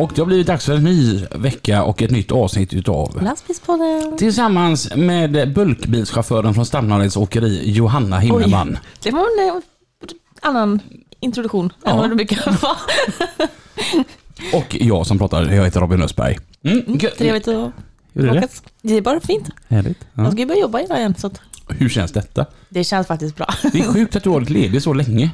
Och det har blivit dags för en ny vecka och ett nytt avsnitt utav Lastbilspodden! Tillsammans med bulkbilschauffören från Stamnadets åkeri, Johanna Himmelman. Det var en eh, annan introduktion Ja. än vad det brukar vara. Och jag som pratar, jag heter Robin Östberg. Mm. gö- Trevligt att Hur är det? Det är bara fint. Härligt. Jag Ja. ska ju börja jobba idag igen så att Hur känns detta? det känns faktiskt bra. Det är sjukt att du har varit ledig så länge.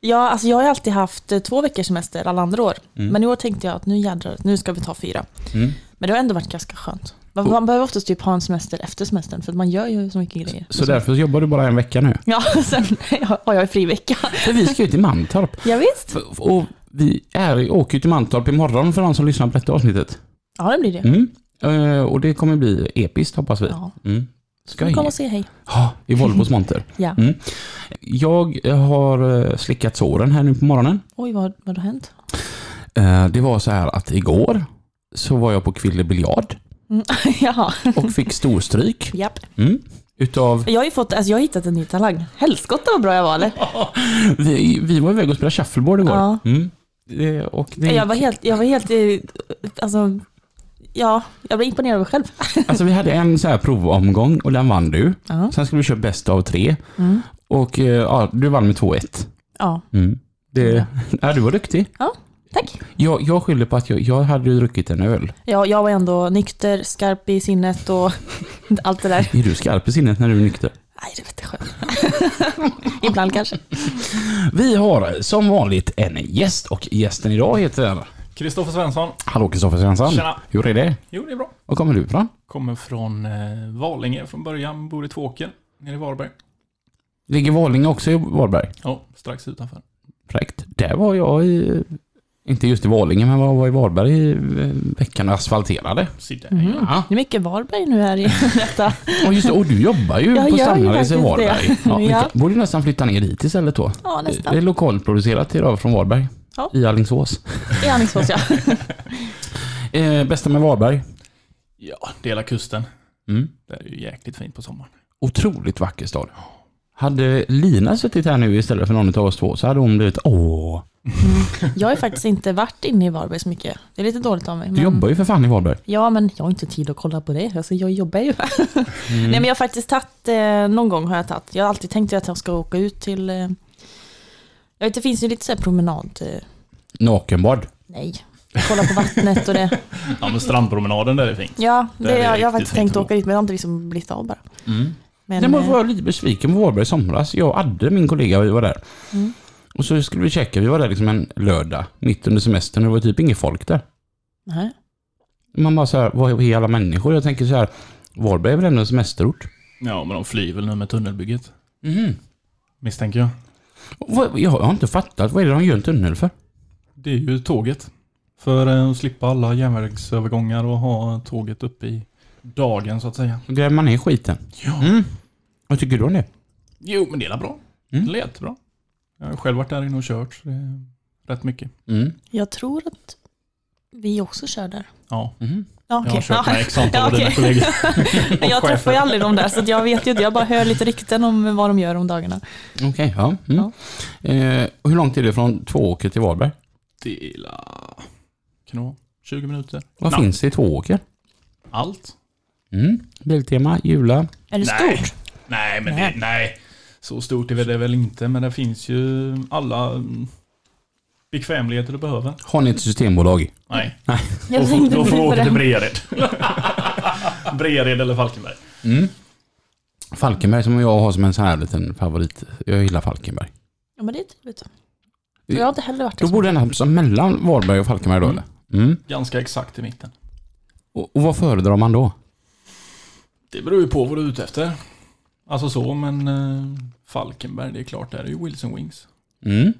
Ja, alltså jag har alltid haft eh, två veckors semester alla andra år. Mm. Men i år tänkte jag att nu jädrar, nu ska vi ta fyra. Mm. Men det har ändå varit ganska skönt. Man, man behöver oftast typ ha en semester efter semestern för att man gör ju så mycket grejer. Så därför jobbar du bara en vecka nu. Ja, sen har jag fri vecka. För vi ska ju till Mantorp. Ja, visst. Och vi är, åker ju till Mantorp imorgon för de som lyssnar på detta avsnittet. Ja, det blir det. Mm. Eh, Och det kommer bli episkt hoppas vi. Ja. Mm. Ska vi komma och se hej. Ja, i Volvos monter. Ja. Mm. Jag har eh, slickat såren här nu på morgonen. Oj, vad, vad har hänt? Eh, Det var så här att igår så var jag på Kville biljard Mm. Jaha, och fick storstryk. japp. Mm. Utav... Jag har ju fått, alltså jag har hittat en ny talang. Helskotta vad bra jag var eller? Vi, vi var iväg och spelade shuffleboard igår. Ja. Mm. Det, och det, Jag var helt, jag var helt, eh, alltså, ja, jag blev imponerad av mig själv. Alltså vi hade en så här provomgång och den vann du. Ja. Sen skulle vi köra bäst av tre. Mm. Och eh, ja, du vann med 2-1. Ja, Mm. Det, ja, du var duktig. tack. Jag, jag skyller på att jag, jag hade ju druckit en öl. Ja, jag var ändå nykter, skarp i sinnet och allt det där. Är du skarp i sinnet när du är nykter? Nej, det vet jag själv. Ibland kanske. Vi har som vanligt en gäst och gästen idag heter... Kristoffer Svensson. Hallå Kristoffer Svensson. Tjena. Hur är det? Jo, det är bra. Var kommer du ifrån? Kommer från eh, Valinge från början, bor i Tvååker, nere i Varberg. Ligger Valinge också i Varberg? Ja, strax utanför. Fräckt. Där var jag i... Inte just i Valinge, men jag var i Varberg i eh, veckan och asfalterade. Mhm. ja. Ja. Det är mycket Varberg nu här i detta. Och just det, och du jobbar ju Jag på Stamnades i Varberg. det. Ja, Ja. borde nästan flytta ner dit istället då. Ja, Det är nästan. lokalproducerat idag från Varberg. Ja. I Alingsås. I Alingsås ja. Eh, bästa med Varberg? ja, dela kusten. Mm. Det är ju jäkligt fint på sommaren. Otroligt vacker stad. Hade Lina suttit här nu istället för någon av oss två så hade hon blivit åh. Jag har faktiskt inte varit inne i Varberg så mycket. Det är lite dåligt av mig. Du jobbar ju för fan i Varberg. Ja, men jag har inte tid att kolla på det. Alltså, jag jobbar ju. Mm. Nej, men jag har faktiskt tagit, eh, någon gång har jag tagit, jag har alltid tänkt att jag ska åka ut till, eh, jag vet det finns ju lite så här promenad, eh, Nakenbad. nej, kolla på vattnet och det. Ja, men strandpromenaden där är fint. Ja, Det det, är jag, jag har faktiskt tänkt att åka dit men jag har inte liksom blivit av bara. Mm. Men, Nej, men eh, var lite besviken på Varberg i somras. Jag och Adde, min kollega, vi var där. Mm. Och så skulle vi checka, vi var där liksom en lördag, mitt under semestern, och det var typ inget folk där. nej. Man bara så här, vad är alla människor? Jag tänker så här, Varberg är väl ändå en semesterort? Ja, men de flyr väl nu med tunnelbygget. Mhm. Misstänker jag. Jag har inte fattat, vad är det de gör en tunnel för? Det är ju tåget. För eh, att slippa alla järnvägsövergångar och ha tåget uppe i dagen så att säga. Gräver man ner skiten? Ja. Mm. Vad tycker du om det? Jo, men det är bra. Mm. Det är jättebra. Jag har själv varit där inne och kört. Så det är rätt mycket. Mm. Jag tror att vi också kör där. Ja, Mhm. Ja, jag har kört med x antal Ja, av dina kollegor. jag träffar ju aldrig dem där så jag vet ju inte, jag bara hör lite rykten om vad de gör om dagarna. Okej, ja. Mm. Eh, och hur långt är det från Tvååker till Varberg? Dela... Kan det vara 20 minuter? Vad Nej. finns det i Tvååker? Allt? Mm. Biltema, Jula. Är det Nej. stort? Nej, men Nej. det, nej. Så stort är det väl inte, men det finns ju alla bekvämligheter du behöver. Har ni ett systembolag? Nej, Jag då, då får du åka till det. Breared. Breared eller Falkenberg. Mm. Falkenberg som jag har som en sån här liten favorit. Jag gillar Falkenberg. Ja men det är trevligt. Jag har inte heller varit Då bor den som mellan Varberg och Falkenberg då Mm. eller? Mm. Ganska exakt i mitten. Och, och vad föredrar man då? Det beror ju på vad du är ute efter. Alltså så, men eh, Falkenberg, det är klart, där är ju Wilson Wings. Mm.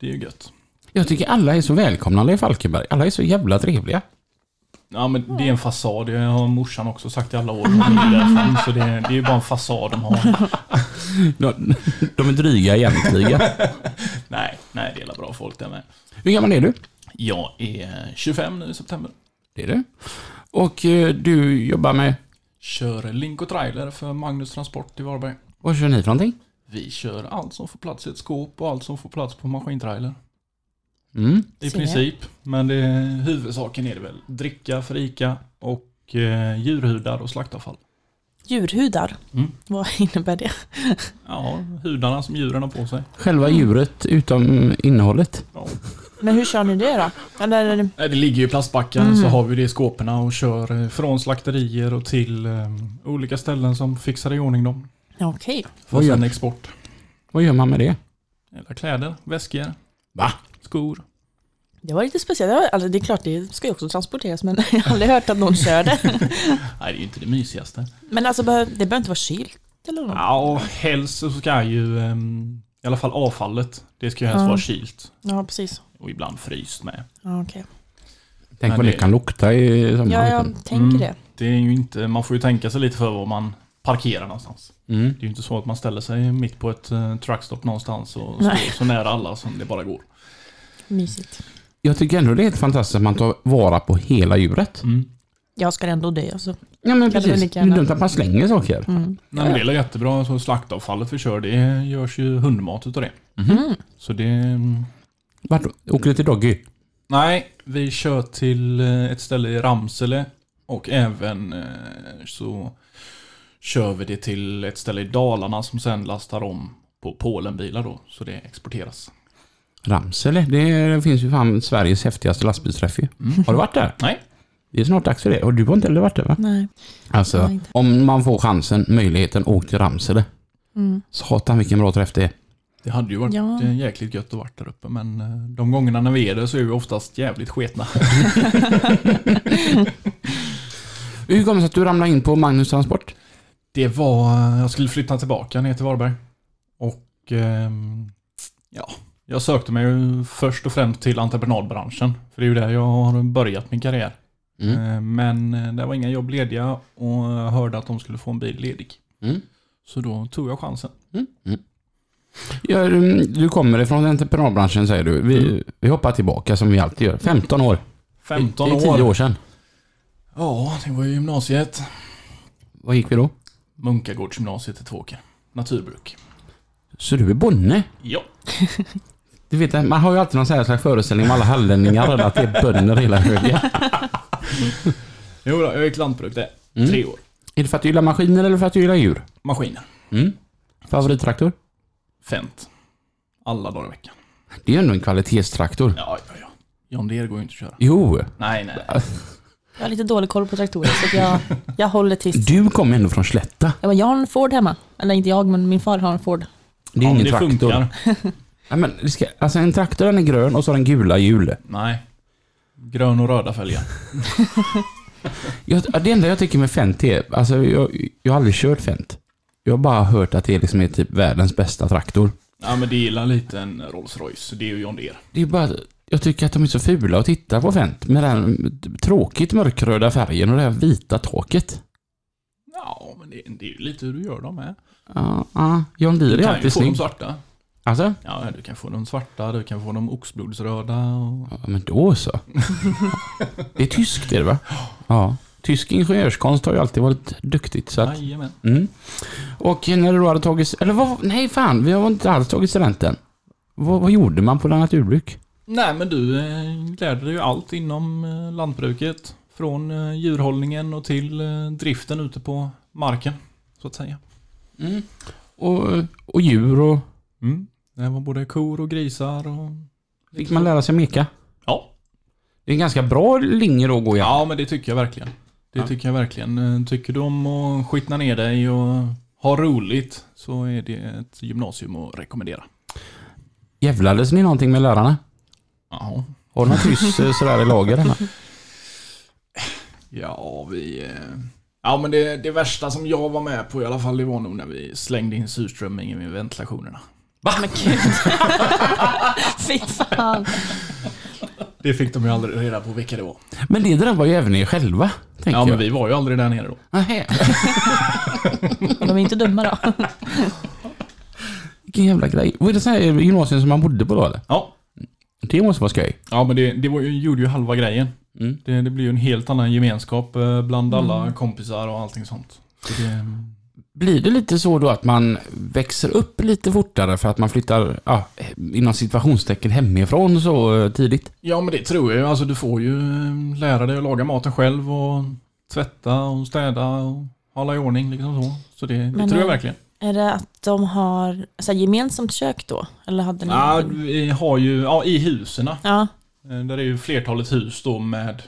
Det är ju gött. Jag tycker alla är så välkomnande i Falkenberg. Alla är så jävla trevliga. Ja men det är en fasad, det har morsan också sagt i alla år. hon är därifrån, Så det, det är ju bara en fasad de har. De, de är dryga egentligen. Nej, nej det är alla bra folk där med. Hur gammal är du? Jag är 25 nu i september. Det är du. Och eh, du jobbar med... Kör Link och Trailer för Magnus Transport i Varberg. Vad kör ni för någonting? Vi kör allt som får plats i ett skåp och allt som får plats på maskintrailer. Mm. I Ser princip. Men det, huvudsaken är det väl dricka för Ica och eh, djurhudar och slaktavfall. Djurhudar, Mm. vad innebär det? Ja, hudarna som djuren har på sig. Själva djuret utom innehållet. Ja. Men hur kör ni det då? Eller, Nej, Det ligger ju i plastbackar Mm. så har vi det i skåpen och kör eh, från slakterier och till eh, olika ställen som fixar i ordning dem. Ja, okej. För Oj, sen ja. export. Vad gör man med det? Eller kläder, väskor, Va? skor. Det var lite speciellt. Det var- Alltså, det är klart, det ska ju också transporteras, men jag har aldrig hört att någon kör det. Nej, det är ju inte det mysigaste. Men alltså, behö- det behöver inte vara kylt eller något? Ja, och helst så ska ju ehm, i alla fall avfallet, det ska ju helst Ja. vara kylt. Ja, precis. Och ibland fryst med. Ja, okej. Tänk Men vad det det- kan lukta i sommar. Ja, jag tänker Mm. det. Det är ju inte, man får ju tänka sig lite för var man parkerar någonstans. Mm. Det är ju inte så att man ställer sig mitt på ett uh, truckstop någonstans och står Nej. så nära alla som det bara går. Mysigt. Jag tycker ändå det är helt fantastiskt att man tar vara på hela djuret. Mm. Jag ska ändå dö alltså. Ja men Kan precis. Det är dumt att man slänger saker. Mm. Nej, men det är jättebra. Så slaktavfallet vi kör, det görs ju hundmat utav det. Mm. Så det... Vart åker du till Doggy? Nej, vi kör till eh, ett ställe i Ramsele och även eh, så kör vi det till ett ställe i Dalarna som sen lastar om på Polenbilar då, så det exporteras. Ramsele? Det finns ju fan Sveriges häftigaste lastbilsträff ju. Mm. Har du varit där? Nej. Det är snart dags för det. Och du har inte heller varit där va? Nej. Alltså, om man får chansen, möjligheten, åk till Ramsele. Mm. Satan vilken bra träff det är. Det hade ju varit Ja. eh, jäkligt gött att vara där uppe, men eh, de gångerna när vi är där så är vi oftast jävligt sketna. Hur kom det sig att du ramlade in på Magnus Transport? Det var, jag skulle flytta tillbaka ner till Varberg. Och ehm, ja, jag sökte mig först och främst till entreprenadbranschen. För det är ju där jag har börjat min karriär. Mm. Eh, Men eh, det var inga jobb lediga och hörde att de skulle få en bil ledig. Mm. Så då tog jag chansen. Mm. Mm. Ja, du kommer ifrån entreprenadbranschen säger du. Vi, Mm. vi hoppar tillbaka som vi alltid gör. 15 år. 15 det är 10 år. år sedan. Ja, det var ju gymnasiet. Vad gick vi då? Munkagårdsgymnasiet i Tvååker. Naturbruk. Så du är bonde? Ja. Du vet, man har ju alltid någon sån här slags föreställning om alla hallänningar att det är bönder hela högen. Jo då, jag gick lantbruk där. Mm. Tre år. Är det för att du gillar maskiner eller för att du gillar djur? Maskiner. Mm. Favorittraktor? Fent. Alla dagar i veckan. Det är ju ändå en kvalitetstraktor. Ja, ja, ja. John Deere går ju inte att köra. Jo, Nej, nej. Jag har lite dålig koll på traktorer så att jag, jag håller tyst. du kommer ändå från Slätta. Ja, men jag har en Ford hemma. Eller inte jag, men min far har en Ford. Det är ingen det traktor. funkar. Ja, men det ska, alltså en traktor den är grön och så har den gula hjul. Nej. Grön och röda fälgar. Jag, det enda jag tycker med Fent är, alltså jag, jag har aldrig kört Fent. Jag har bara hört att det liksom är typ världens bästa traktor. Ja, men det gillar lite en Rolls Royce. Det är ju John Deere. Det är bara, jag tycker att de är så fula att titta på Fent med den tråkigt mörkröda färgen och det här vita taket. Ja, men det, det är ju lite hur du gör dem med. Ja, ja, John Du Deere är kan ju alltid få dem snygg. svarta. Alltså? Ja, du kan få dem svarta, du kan få dem oxblodsröda och... Ja, men då så. Det är tyskt är det va? Ja. Tysk ingenjörskonst har ju alltid varit duktigt så att, Jajamän. mm. Och när du då hade tagit, eller vad, nej fan, vi har inte alls tagit studenten. Vad, vad gjorde man på naturbruk? Nej, men du eh, lärde dig ju allt inom eh, lantbruket. Från eh, djurhållningen och till driften ute på marken, så att säga. Mm. Och, och djur och, Mm. Det var både kor och grisar och... fick man lära sig meka? Ja. Det är en ganska bra linje då att gå igenom. Ja, men det tycker jag verkligen. Det Ja. tycker jag verkligen. Tycker du om att skitna ner dig och ha roligt så är det ett gymnasium att rekommendera. Jävlades ni någonting med lärarna? Jaha. Har du något kryss eh, sådär i lager hemma? Ja, vi... eh, Ja, men det, det värsta som jag var med på i alla fall, det var nog när vi slängde in surströmmingen med ventilationerna. Men gud. Fy fan. Det fick de ju aldrig reda på vilka det var. Men det drabbar ju även er själva, Ja, men jag. vi var ju aldrig där nere då. Nähä. De är inte dumma då. Vilken jävla grej. Var det så här gymnasium som man bodde på då eller? Ja. Det måste vara skoj. Ja, men det, det var ju, gjorde ju halva grejen. Mm. Det, det blir ju en helt annan gemenskap eh, bland alla kompisar och allting sånt. Så det, Blir det lite så då att man växer upp lite fortare för att man flyttar, ja, inom situationstecken hemifrån så eh, tidigt? ja, men det tror jag ju. Alltså, du får ju eh, lära dig att laga maten själv och tvätta och städa och hålla i ordning liksom så. Så det, det Men, tror jag eh, verkligen. Är det att de har så här, gemensamt kök då? Eller hade ni? Ja, vi har ju, ja, i husen. Ja, Där är ju flertalet hus då med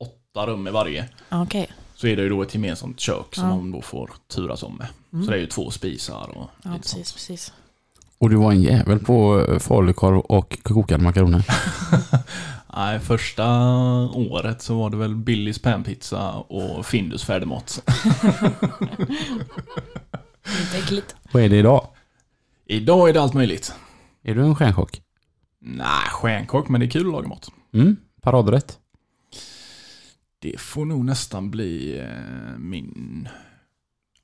åtta rum i varje. okej. Så är det ju då ett gemensamt kök som Ja. de då får turas om med. Mm. Så det är ju två spisar och Ja, lite precis, sånt. precis. Och du var en jävel på eh, falukorv och kokade makaroner. Nej, första året så var det väl Billys panpizza och Findus färdigmat. Inte äckligt. Vad är det idag? Idag är det allt möjligt. Är du en stjärnkock? Nej, stjärnkock, men det är kul att laga mat. Mm, paradrätt. Det får nog nästan bli eh, min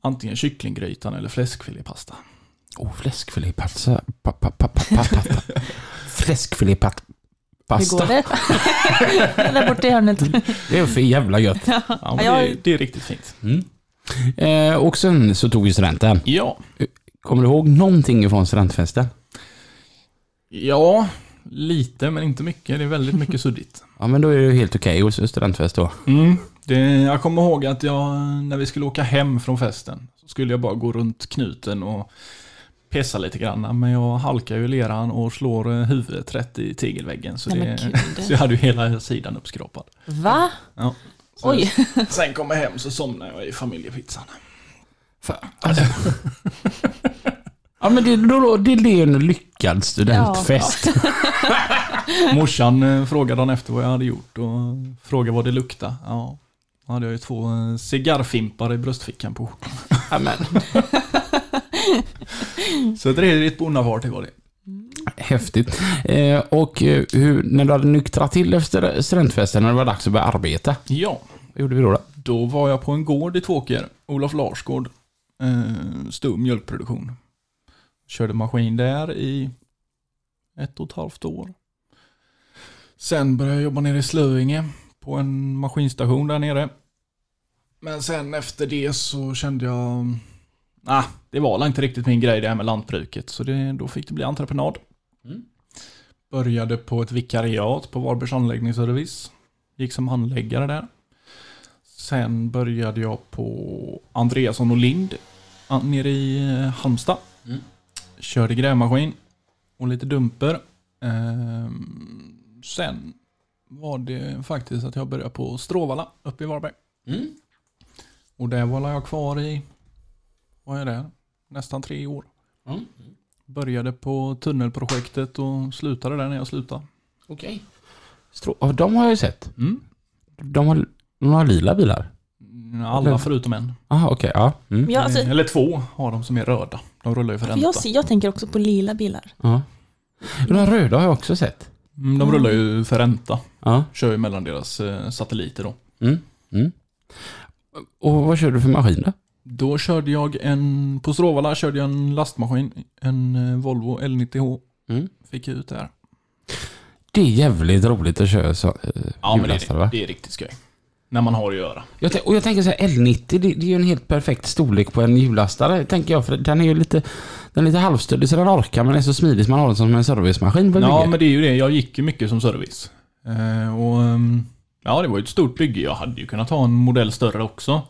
antingen kycklinggrytan eller fläskfilépasta. Oh, fläskfilépasta. Pa, pa, pa, pa, pa, pa, pa. Fläskfilépat... Hur går det? Där borta i hörnet. Det är för jävla gött. Ja, men det, det är riktigt fint. Mm. Eh, och sen så tog vi studenten. Ja, Kommer du ihåg någonting från studentfesten? ja, lite men inte mycket. Det är väldigt mycket suddigt. Ja, men då är det helt okej hos studentfest då. Mm. Det, jag kommer ihåg att jag, när vi skulle åka hem från festen, så skulle jag bara gå runt knuten och pissa lite grann. Men jag halkar ju i leran och slår eh, huvudet rätt i tegelväggen. Så, det, så jag hade ju hela sidan uppskrapad. Va? Ja. Så Oj. Sen kom jag hem så somnade jag i familjepizzan. Fan, alltså. ja, men det, då, det är en lyckad studentfest. Morsan eh, frågade dagen efter vad jag hade gjort och frågade vad det luktade. Ja, då hade jag ju två eh, cigarrfimpar i bröstfickan på skjortan. Ja, Så ett redigt bonnaparty var det. Häftigt. Eh, och eh, hur, när du hade nyktrat till efter studentfesten, när det var dags att börja arbeta, Ja, vad gjorde vi då? då? Då var jag på en gård i Tvååker, Olof Larsgård, eh, stum mjölkproduktion. Körde maskin där i ett och ett halvt år. Sen började jag jobba nere i Slöinge på en maskinstation där nere. Men sen efter det så kände jag, ah, det var inte riktigt min grej det här med lantbruket. Så det, då fick det bli entreprenad. Mm. Började på ett vikariat på Varbergs anläggningsservice. Gick som handläggare där. Sen började jag på Andreasson och Lind ah, nere i eh, Halmstad. Mm. Körde grävmaskin och lite dumper. Ehm, sen var det faktiskt att jag började på Stråvalla uppe i Varberg. Mm. Och där var jag kvar i, vad är det, nästan tre år. Mm. Började på tunnelprojektet och slutade där när jag slutade. Okej. Ja, de har jag ju sett. Mm. De har, de har lila bilar. Alla Eller- förutom en. Aha, okej. ja. Mm. Ja, alltså, Eller två har de som är röda. De rullar ju för ränta. jag, ser- jag tänker också på lila bilar. ja. De röda har jag också sett. Mm, de rullar ju för ränta. Ja. Kör ju mellan deras eh, satelliter då. Mm. Mm. Och vad kör du för maskin då? Då körde jag en, på Stråvalla körde jag en lastmaskin. En eh, Volvo L90H. Mm. Fick ut där. Det är jävligt roligt att köra så, eh, Ja men det är, va? det är riktigt skoj. När man har att göra. Jag och jag tänker så här, L90, det, det är ju en helt perfekt storlek på en hjullastare, tänker jag. För den är ju lite, den är lite halvstödig så den orkar, men är så smidig så man har den som en servicemaskin Ja bygge. men det är ju det. Jag gick ju mycket som service. Eh, och ehm, Ja det var ju ett stort bygge. Jag hade ju kunnat ha en modell större också.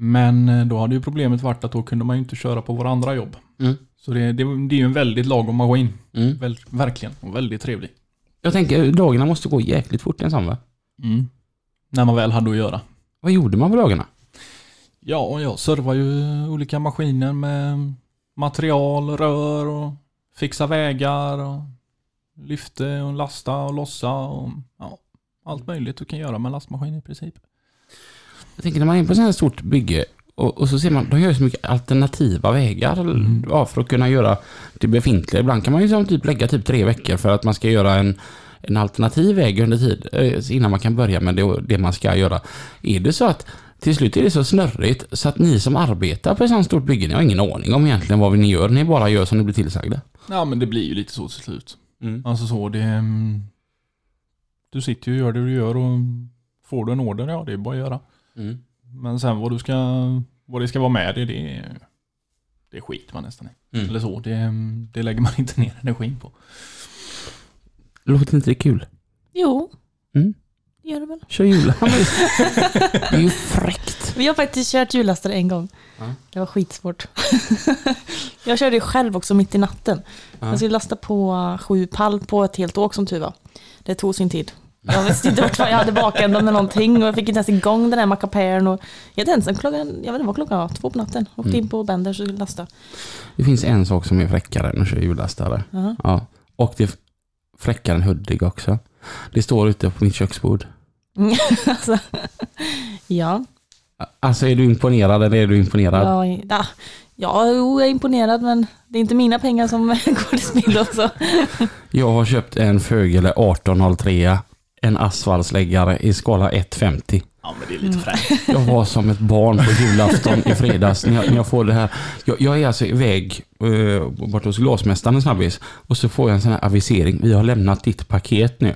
Men eh, då hade ju problemet varit att då kunde man ju inte köra på våra andra jobb. Mm. Så det, det, det är ju en väldigt lagom maskin. Mm. Väl, verkligen. Och väldigt trevlig. Jag tänker, dagarna måste gå jäkligt fort i en sån va? Mm. När man väl hade att göra. Vad gjorde man på dagarna? Ja, jag servar ju olika maskiner med material, rör och fixa vägar och lyfte och lasta och lossa och ja, allt möjligt du kan göra med lastmaskin i princip. Jag tänker när man är på så här stort bygge Och, och så ser man, de gör så mycket alternativa vägar Mm. ja, för att kunna göra det befintliga. Ibland kan man ju som typ lägga typ tre veckor för att man ska göra en, en alternativ väg under tid eh, innan man kan börja med det, det man ska göra. Är det så att till slut är det så snurrigt så att ni som arbetar på ett sånt stort bygge, ni har ingen aning om egentligen vad ni gör. Ni bara gör som ni blir tillsagda. Ja, men det blir ju lite så till slut. Mm. Alltså så, det... mm, Du sitter ju och gör det du gör och får du en order, ja det är bara att göra. Mm. Men sen vad du ska, vad det ska vara med det, det, det skiter man nästan i. Mm. Eller så, det, det lägger man inte ner energin på. Låter inte det kul? Jo, Mm. det gör det väl. Kör jul. det är ju fräckt. Vi har faktiskt kört hjullastare en gång. Ja. Det var skitsvårt. jag körde själv också mitt i natten. Ja. Jag skulle lasta på sju pall på ett helt åk som tur var. Det tog sin tid. Jag visste inte vart jag hade bakändan med någonting och jag fick inte ens igång den här mackapären. Jag hade ensam klockan, jag vet inte vad klockan var, två på natten. Åkte Mm. in på Benders och skulle lasta. Det finns en sak som är fräckare än att köra hjullastare. Ja. Ja. Och det är fräckare än Hudik också. Det står ute på mitt köksbord. alltså, ja, Alltså är du imponerad eller är du imponerad? ja, ja, jo, jag är imponerad men det är inte mina pengar som går till spillo. Jag har köpt en Fögele 1803. En asfaltsläggare i skala 150. Ja men det är lite fräckt. Jag var som ett barn på julafton i fredags när jag, när jag får det här. Jag, jag är alltså iväg uh, bort hos glasmästaren en snabbis och så får jag en sån här avisering. Vi har lämnat ditt paket nu.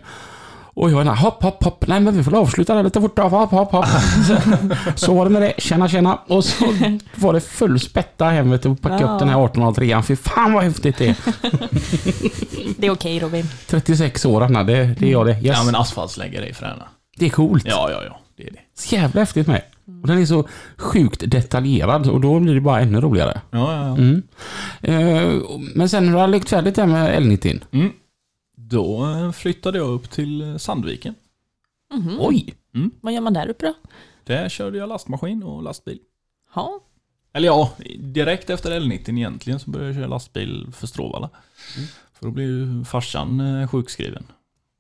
Och jag är hopp, hopp, hopp. Nej men vi får avsluta det lite fortare. Hopp, hopp, hopp. Så, var det med det. Tjena, tjena. Och så var det full spätta hem vet och packa Ja. upp den här 1803. Fy fan vad häftigt det är. Det är okej Robin. 36 år Anna, det, det är jag det. Yes. Ja men asfaltsläggare är fräna. Det är coolt. Ja, ja, ja. Det är det. Så jävla häftigt med. Och den är så sjukt detaljerad och då blir det bara ännu roligare. Ja, ja, ja. Mm. Eh, men sen när du har lekt färdigt där med L90. Mm. Då eh, flyttade jag upp till eh, Sandviken. Mhm. Oj! Vad gör man där uppe då? Där körde jag lastmaskin och lastbil. Ja. Eller ja, direkt efter L90 egentligen så började jag köra lastbil för Stråvalla. För då blev ju farsan eh, sjukskriven.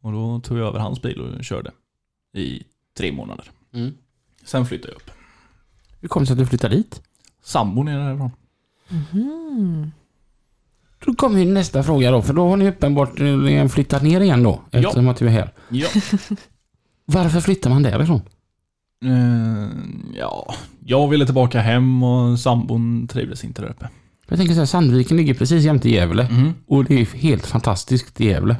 Och då tog jag över hans bil och körde. I tre månader. Mm. Sen flyttade jag upp. Hur kom det sig att du flyttade dit? Sambon är därifrån. Mhm. Då kommer ju nästa fråga då, för då har ni uppenbarligen flyttat ner igen då, Ja. eftersom att du är här. Ja. Varför flyttar man därifrån? Eh, ja, jag ville tillbaka hem och sambon trivdes inte där uppe. Jag tänker så här, Sandviken ligger precis jämte Gävle. Mhm. Och det är helt fantastiskt i Gävle.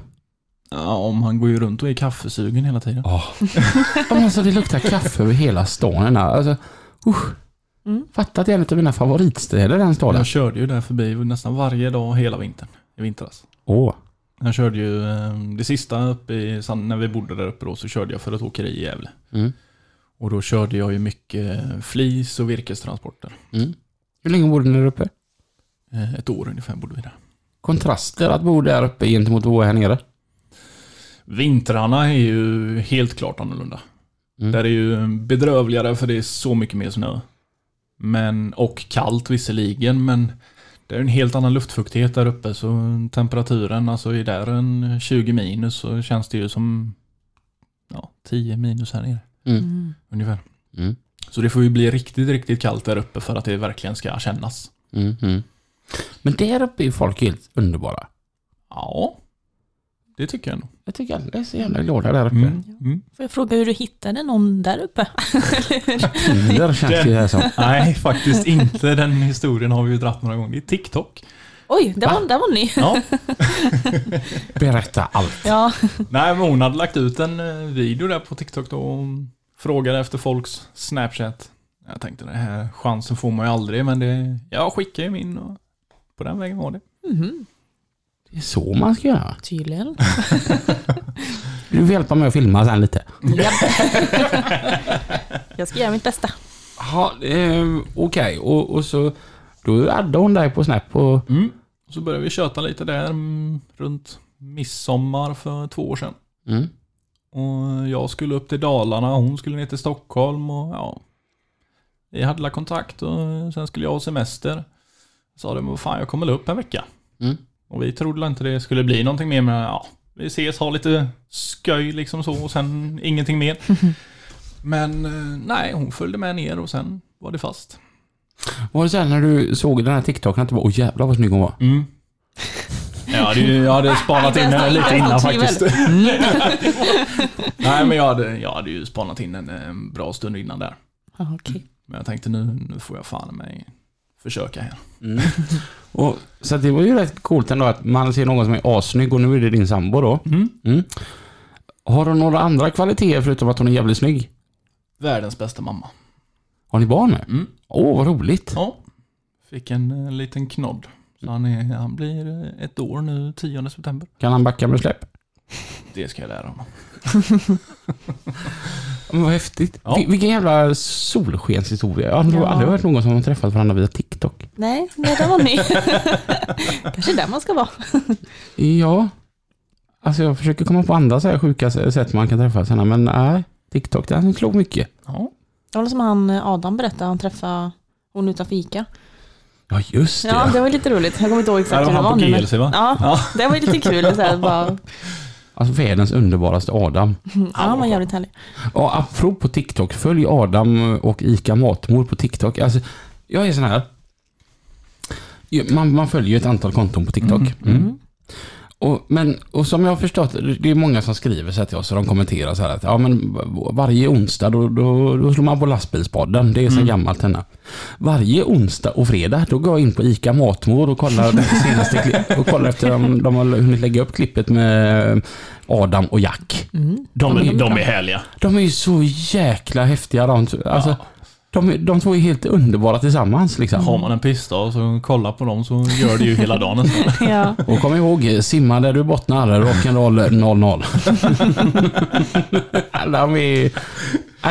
Ja, om han går ju runt och är kaffesugen hela tiden. Ja. Men alltså det luktar kaffe över hela stan. Alltså, usch. Mm. Fatta att det är en av mina favoritstäder den staden. Jag körde ju där förbi nästan varje dag hela vintern. I vintras. Åh. Jag körde ju eh, det sista uppe i, när vi bodde där uppe då så körde jag för ett åkeri i Gävle. Mm. Och då körde jag ju mycket flis och virkestransporter. Mm. Hur länge bodde ni där uppe? Eh, Ett år ungefär bodde vi där. Kontraster att bo där uppe gentemot att bo här nere. Vintrarna är ju helt klart annorlunda. Mm. Där är ju bedrövligare för det är så mycket mer snö. Men, och kallt visserligen, men det är en helt annan luftfuktighet där uppe så temperaturen, alltså är där en 20 minus så känns det ju som ja, 10 minus här nere. Mm. Mm. Ungefär. Mm. Så det får ju bli riktigt, riktigt kallt där uppe för att det verkligen ska kännas. Mm. Mm. Men där uppe är folk helt underbara. Ja, det tycker jag nog. Jag tycker alla är så jävla glada där uppe. Mm. Mm. Får jag fråga hur du hittade någon där uppe? Tinder känns det ju här som. Nej, faktiskt inte. Den historien har vi ju dratt några gånger. Det är TikTok. Oj, där Va? var, där var ni. Ja. Berätta allt. Ja. Nej, men hon hade lagt ut en eh, video där på TikTok då och frågade efter folks Snapchat. Jag tänkte den här chansen får man ju aldrig, men det, jag skickade ju min och på den vägen var det. Mhm. Det är så man ska göra. Tydligen. Du får hjälpa mig att filma sen lite. Japp. jag ska göra mitt bästa. Ja, eh, okej. Och, och så... Då addade hon dig på Snap och... Mm. Så började vi köta lite där mm, runt midsommar för två år sedan. Mm. Och jag skulle upp till Dalarna, hon skulle ner till Stockholm och ja. Vi hade la kontakt och sen skulle jag ha semester. Sa det, men vad fan jag kommer upp en vecka. Mm. Och vi trodde inte det skulle bli någonting mer men ja. Vi ses, ha lite sköj liksom så och sen ingenting mer. Men eh, nej, hon följde med ner och sen var det fast. Var det så här när du såg den här TikToken att du bara åh jävlar vad snygg hon var? Mm. Jag hade, ju- jag hade spanat in henne lite innan faktiskt. Nej, men jag hade, jag hade ju spanat in henne en bra stund innan där. Men jag tänkte nu, nu får jag fan mig försöka här. Mm. Och, så det var ju rätt coolt ändå att man ser någon som är assnygg och nu är det din sambo då. Mm. Mm. Har hon några andra kvaliteter förutom att hon är jävligt snygg? Världens bästa mamma. Har ni barn med? Mm. Åh, vad roligt. Ja. Fick en eh, liten knodd. Så han, är, han blir eh, ett år nu, 10 september. Kan han backa med släpp? Det ska jag lära honom. Men vad häftigt. Ja. Vil- Vilken jävla solskenshistoria. Jag har Ja. aldrig hört någon som har träffat varandra via TikTok. Nej, nej, det var ny. Kanske där man ska vara. Ja. Alltså jag försöker komma på andra så här sjuka sätt man kan träffas henne, men nej. TikTok, den slog mycket. Ja. Det var som han eh, Adam berättade, han träffade hon utanför Ica. Ja, just det. Ja, det var lite roligt. Jag kommer inte ihåg Ja, exakt det hur var det han var på nu. men- GLC va? Ja, Ja. det var lite kul. Så här, bara, Alltså världens underbaraste Adam. ja, han var jävligt härlig. Och apropå TikTok, följ Adam och Ica Matmor på TikTok. Alltså, jag är sån här. Man, man följer ju ett antal konton på TikTok. Mm. Mm. Och, men, och som jag har förstått, det är många som skriver så till oss och de kommenterar så här att ja, men varje onsdag då, då, då slår man på lastbilspodden. Det är så Mm. gammalt henne. Varje onsdag och fredag då går jag in på ICA Matmor och kollar det senaste och kollar efter om de har hunnit lägga upp klippet med Adam och Jack. Mm. De, De är de, är härliga. De är ju så jäkla häftiga de. Alltså, Ja. De, de två är helt underbara tillsammans liksom. Har man en pistol och så kollar på dem så gör det ju hela dagen nästan. Ja. Och kom ihåg, simma där du bottnar, rock'n'roll 00. de är...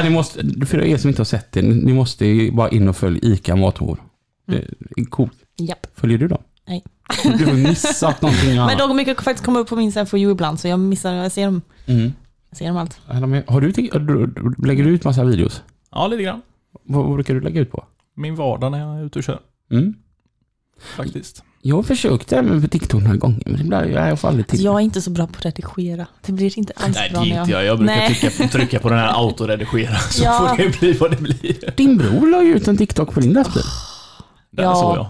Ni måste, för er som inte har sett det, ni måste ju bara in och följ ICA. Det är coolt. Japp. Följer du dem? Nej. Du har missat någonting annat. Men de mycket faktiskt komma upp på min for you ibland, så jag missar, jag ser dem, Mm. jag ser dem allt. Har du, lägger du ut massa videos? Ja, lite grann. Vad, brukar du lägga ut på? Min vardag när jag är ute och kör. Mm. Faktiskt. Jag har försökt det här med TikTok några gånger, men det blir, jag får aldrig till. Alltså, jag är inte så bra på att redigera. Det blir inte alls Nej, det bra är när inte jag. Jag brukar Nej. trycka, trycka på den här autoredigera så Ja. får det bli vad det blir. Din bror la ju ut en TikTok på din lastbil. Den Ja. såg jag.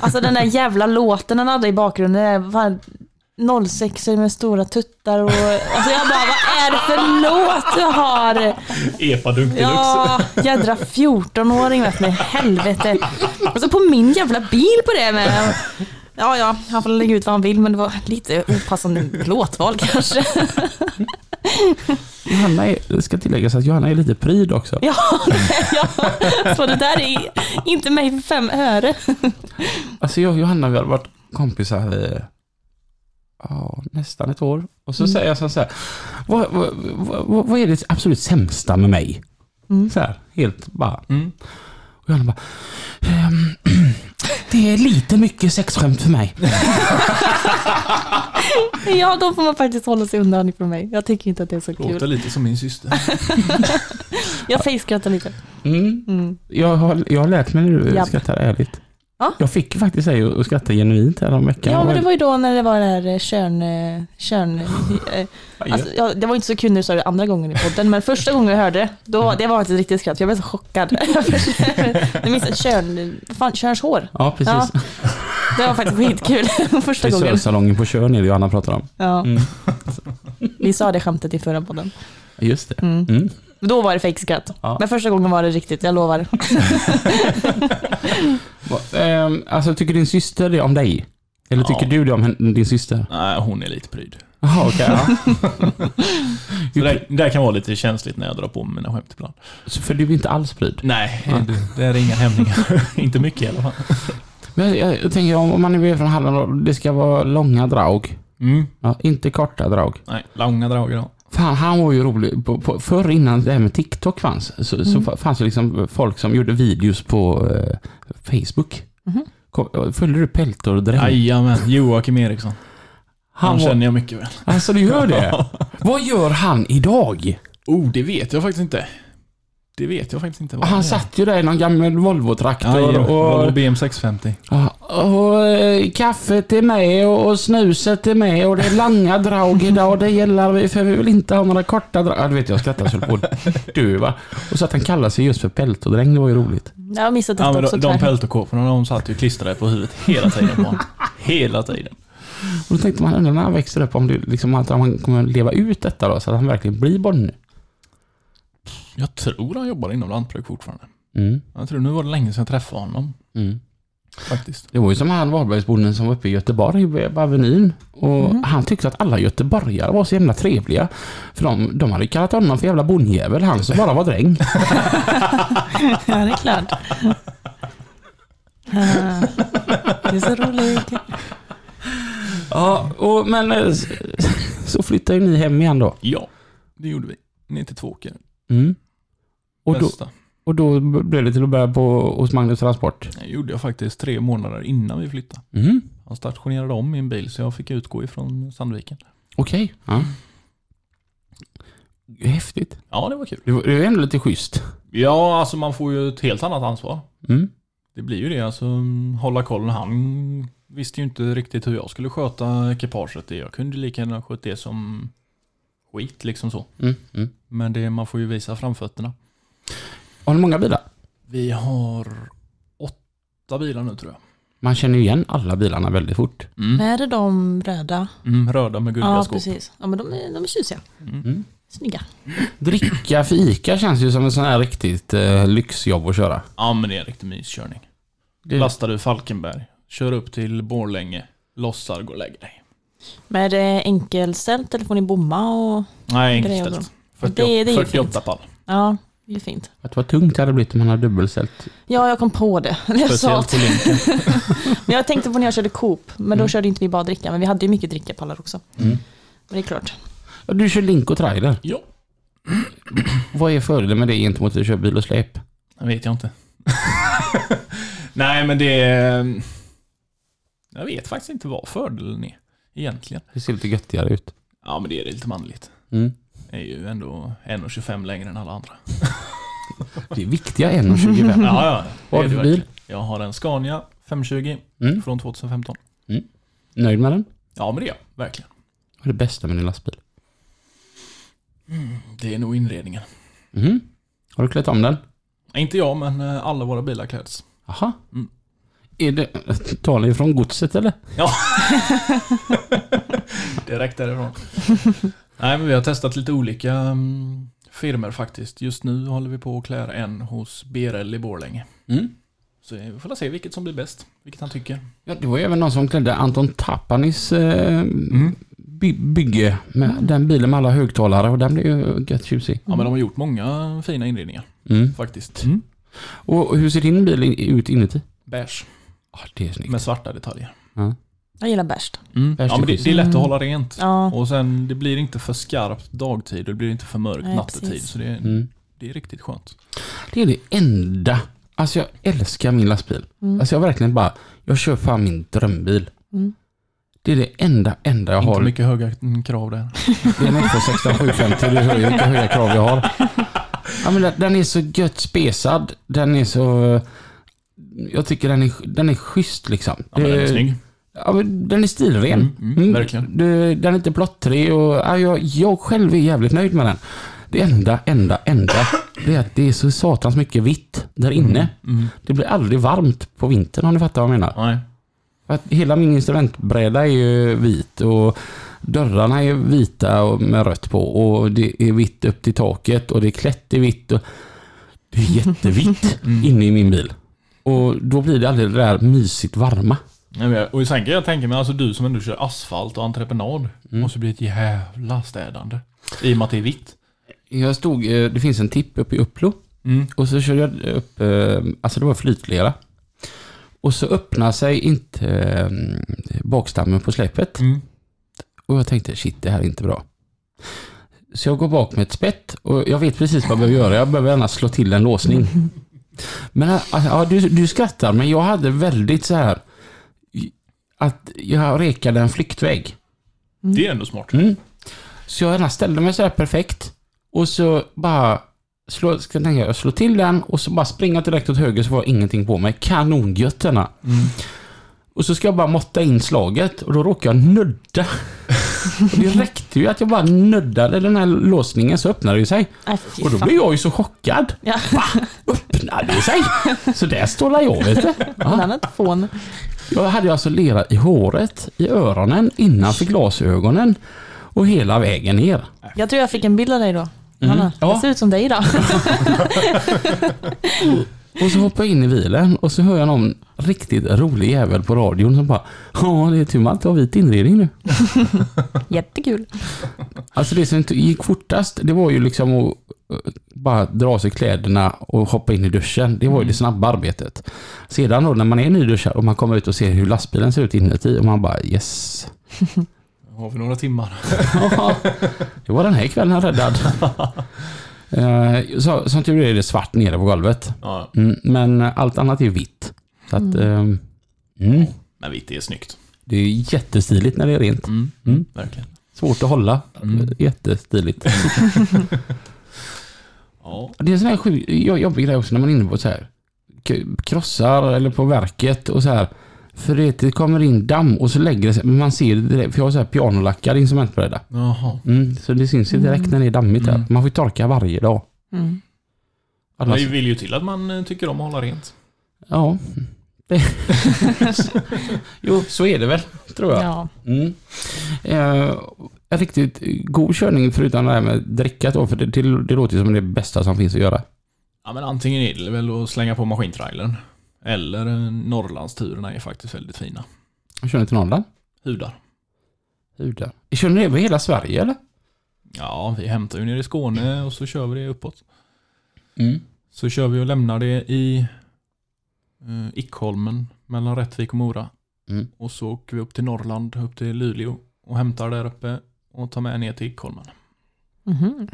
Alltså den där jävla låten han hade i bakgrunden, det är 06 med stora tuttar och... Alltså jag bara, vad är det för låt du har? Epadunk deluxe. Ja, jädra 14-åring vet ni, helvete. Och så på min jävla bil på det med. Ja, ja, han får lägga ut vad han vill, men det var lite opassande låtval kanske. Johanna är, det ska tilläggas att Johanna är lite pryd också. Ja, ja, så det där är inte mig för fem öre. Alltså jag och Johanna vi har varit kompisar i ja, nästan ett år. Och så Mm. säger jag så här, vad, vad, vad, vad är det absolut sämsta med mig? Mm. Så här, helt bara. Mm. Och Johanna bara, ehm, det är lite mycket sexskämt för mig. Ja, då får man faktiskt hålla sig undan ifrån mig. Jag tycker inte att det är så Låter kul. lite som min syster. Jag fejskrattar lite. Mm. Mm. Jag, har, jag har lärt mig när du Japp. skrattar ärligt. Ja. Jag fick faktiskt dig att skratta genuint här om veckan. Ja, men det var ju då när det var det här eh, körn... eh, körn eh, alltså, ja, det var inte så kul när du sa det andra gången i podden, men första gången jag hörde det, då, det var faktiskt riktigt skratt. Jag blev så chockad. Du minns ett körn... vad Fan, Körns hår. Ja, precis. Det var faktiskt skitkul första gången. Frisörsalongen på Tjörn är det Johanna pratar om. Ja, Mm. vi sa det skämtet i förra podden. Just det. Mm. Mm. Då var det fejkskratt. Ja. Men första gången var det riktigt, jag lovar. Va- ehm, alltså, tycker din syster det om dig? Eller Ja. tycker du det om din syster? Nej, hon är lite pryd. Jaha, okej. ja. Så det, det kan vara lite känsligt när jag drar på mig mina skämt ibland. Så För du är inte alls pryd. Nej, det, det är inga hämningar. inte mycket i alla fall. Men jag, jag tänker om man är från Halland det ska vara långa drag. Mm. Ja, inte korta drag. Nej, långa drag idag. Fan, han var ju rolig. På, på, förr innan det här med TikTok fanns, så, så fanns det liksom folk som gjorde videos på eh, Facebook. Kom, följde du Peltor och Dräng? Jajamän, Joakim Eriksson. Han, Han var, känner jag mycket väl. Alltså du gör det? Vad gör han idag? Oh, det vet jag faktiskt inte. Det vet jag faktiskt inte. vad Han satt ju där i någon gammal Volvo-traktor Jajamän, och... Volvo BM650. Ja, Och eh, kaffet är med och, och snuset är med och det är långa drag idag. Det gäller vi för vi vill inte ha några korta drag. Ja, du vet jag skrattar så på dö va. Och så att han kallar sig just för peltodräng, det var ju roligt. Jag har missat detta Ja, men också de, de peltokåporna de satt ju klistrade på huvudet hela tiden på. Hela tiden. Och då tänkte man när han växer upp om, det, liksom, att han kommer leva ut detta då, så att han verkligen blir bonde. Jag tror han jobbar inom lantbruk fortfarande. Mm. Jag tror nu var det länge sedan jag träffade honom. Mm. Faktiskt. Det var ju som han Varbergsbonden som var uppe i Göteborg på Avenyn. Och han tyckte att alla göteborgare var så jävla trevliga. För de, de hade kallat honom för jävla bondjävel, han som bara var dräng. Ja, det är klart. Det är så roligt. Ja, och, men eh, så flyttade ni hem igen då. Ja, det gjorde vi. Ner till Tvååker. Mm. Och, då, Bästa. Och då blev det till att börja på, hos Magnus Transport. Det gjorde jag faktiskt tre månader innan vi flyttade. Mm. Han stationerade om min bil så jag fick utgå ifrån Sandviken. Okej. Ja. Häftigt. Ja, det var kul. Det var, det var ändå lite schysst. Ja, alltså man får ju ett helt annat ansvar. Mm. Det blir ju det, alltså hålla koll. Han visste ju inte riktigt hur jag skulle sköta ekipaget. Jag kunde lika gärna sköta det som skit liksom så. Mm. Mm. Men det, man får ju visa framfötterna. Har ni många bilar? Vi har åtta bilar nu tror jag. Man känner ju igen alla bilarna väldigt fort. Mm. Är det de röda? Mm, röda med guldiga Ja, skåp. precis. Ja, men de är, de är tjusiga. Mm. Mm. Snygga. Dricka fika känns ju som en sån här riktigt eh, lyxjobb att köra. Ja, men det är en riktig myskörning. Det, Lastar du Falkenberg, kör upp till Borlänge, lossar, går och lägger dig. Men är det enkelställt eller får ni bomma och... Nej, enkelställt. då. 48, Det- det är ju 48 fint. pall. Ja, det är fint. att vad tungt det hade blivit om man hade dubbelställt. Ja, jag kom på det. Jag sa Speciellt på Linken. Men jag tänkte på när jag körde Coop, men då Mm. körde inte vi bara dricka, men vi hade ju mycket drickapallar också. Mm. Men det är klart. Ja, du kör link och trailer. Ja, Vad är fördelen med det gentemot att köra bil och släp? det vet jag inte. Nej, men det... är- Jag vet faktiskt inte vad fördelen är egentligen. Det ser lite göttigare ut. Ja, men det är lite manligt. Mm. Är ju ändå 1,25 längre än alla andra. Det är viktiga 1,25. Ja, ja. Vad har du för bil? Jag har en Scania 520 Mm. från 2015. Nöjd med den? Ja, men det är jag. Verkligen. Vad är det bästa med din lastbil? Det är nog inredningen. Mhm. Har du klätt om den? Inte jag, men eh, alla våra bilar kläds. Jaha. Mm. Är det, tar ni från godset eller? Ja. Direkt därifrån. Nej, men vi har testat lite olika um, firmer faktiskt. Just nu håller vi på att klä en hos BRL i Borlänge. Mm. Så vi får se vilket som blir bäst. Vilket han tycker. Ja, det var ju även någon som klädde Anton Tapanis eh, by, bygge med den bilen med alla högtalare och den blev ju gött tjusig. Ja, men de har gjort många fina inredningar Mm. faktiskt. Och hur ser din bil ut inuti? Beige. Ja, det är snyggt. Med svarta detaljer. Ja. Jag gillar bärst. Mm. Ja, men det, är det är lätt att hålla rent. Ja, Och sen, det blir inte för skarpt dagtid och det blir inte för mörkt Nej, nattetid. precis. Så det, är- Mm. det är riktigt skönt. Det är det enda. Alltså jag älskar min lastbil. Mm. Alltså jag verkligen bara, jag kör fan min drömbil. Mm. Det är det enda, enda jag Inte har. mycket höga krav där. Det är en F16750, det hör ju vilka höga krav jag har. Ja, men den- är så gött spesad. Den är så... Jag tycker den är, den är schysst liksom. Ja, men den är Det- snygg. Ja, den är stilren. Mm, mm, verkligen. Det, den är inte plottrig och ja, jag, jag själv är jävligt nöjd med den. Det enda, enda, enda, det är att det är så satans mycket vitt där inne. Mm. Det blir aldrig varmt på vintern om ni fattar vad jag menar. Nej. Att hela min instrumentbräda är ju vit och dörrarna är vita och med rött på och det är vitt upp till taket och det är klätt i vitt. Och det är jättevitt Mm. inne i min bil. Och då blir det aldrig det där mysigt varma. Nej, men jag- Och sen kan jag tänka mig, alltså du som ändå kör asfalt och entreprenad, Mm. måste bli ett jävla städande. I och med att det är vitt. Jag stod, eh, det finns en tipp uppe i Upplo Mm. och så körde jag upp, eh, alltså det var flytlera. Och så öppnar sig inte eh, bakstammen på släpet. Mm. Och jag tänkte, shit, det här är inte bra. Så jag går bak med ett spett och jag vet precis vad jag behöver göra. Jag behöver gärna slå till en låsning. Men alltså, ja, du, du skrattar, men jag hade väldigt så här att jag rekade en flyktväg. Det är ändå smart. Mm. Så jag ställde mig så här perfekt och så bara slå, ska jag tänka, jag slår till den och så bara springa direkt åt höger så jag ingenting på mig. Kanongött denna. Mm. Och så ska jag bara måtta in slaget och då råkar jag nudda. Och det räckte ju att jag bara nuddade den här låsningen så öppnade det sig. Nej, fy Och då blev jag ju så chockad. Ja, Öppnade det sig? Så där står jag vet du. Ja. Jag hade alltså lera i håret, i öronen, innanför glasögonen och hela vägen ner. Jag tror jag fick en bild av dig då. Mm, Anna, ja. Det ser ut som dig då. Och så hoppar jag in i bilen och så hör jag någon riktigt rolig jävel på radion som bara Ja, det är tur man inte har vit inredning nu. Jättekul. Alltså det som gick fortast, det var ju liksom att eh, bara dra av sig kläderna och hoppa in i duschen. Det var ju det snabba arbetet. Sedan då när man är nyduschad och man kommer ut och ser hur lastbilen ser ut inuti och man bara yes. Har vi några timmar? det var den här kvällen räddad. Eh, så, som tur är det svart nere på golvet. Ja, Mm, men allt annat är vitt. Så att, mm. Mm, men vitt är snyggt. det är jättestiligt när det är rent. Mm. Mm. Verkligen. Svårt att hålla. Mm. Jättestiligt. Ja. Det är en sån här sjuk, jobbig grej också när man är inne på så här krossar eller på verket och så här. För det, kommer in damm och så lägger det sig, men man ser det direkt, för jag har så här pianolackad instrumentbräda. Jaha. Mm, så det syns ju direkt när det är dammigt där. Mm. Man får ju torka varje dag. Mm. Annars, Det vill ju till att man eh, tycker om att hålla rent. ja. Det. jo, så är det väl, tror jag. Ja. Mm. Eh, en riktigt god körning förutom det här med drickat då, för det, det, det låter ju som det bästa som finns att göra. Ja men antingen är det väl att slänga på maskintrailern. Eller eh, Norrlandsturerna är faktiskt väldigt fina. Kör ni till Norrland? Hudar. Hur där? Kör ni över hela Sverige eller? Ja, vi hämtar ju ner i Skåne och så kör vi det uppåt. Mm. Så kör vi och lämnar det i eh, Ickholmen mellan Rättvik och Mora. Mm. Och så åker vi upp till Norrland, upp till Luleå och hämtar där uppe och tar med ner till Ickholmen. Mhm,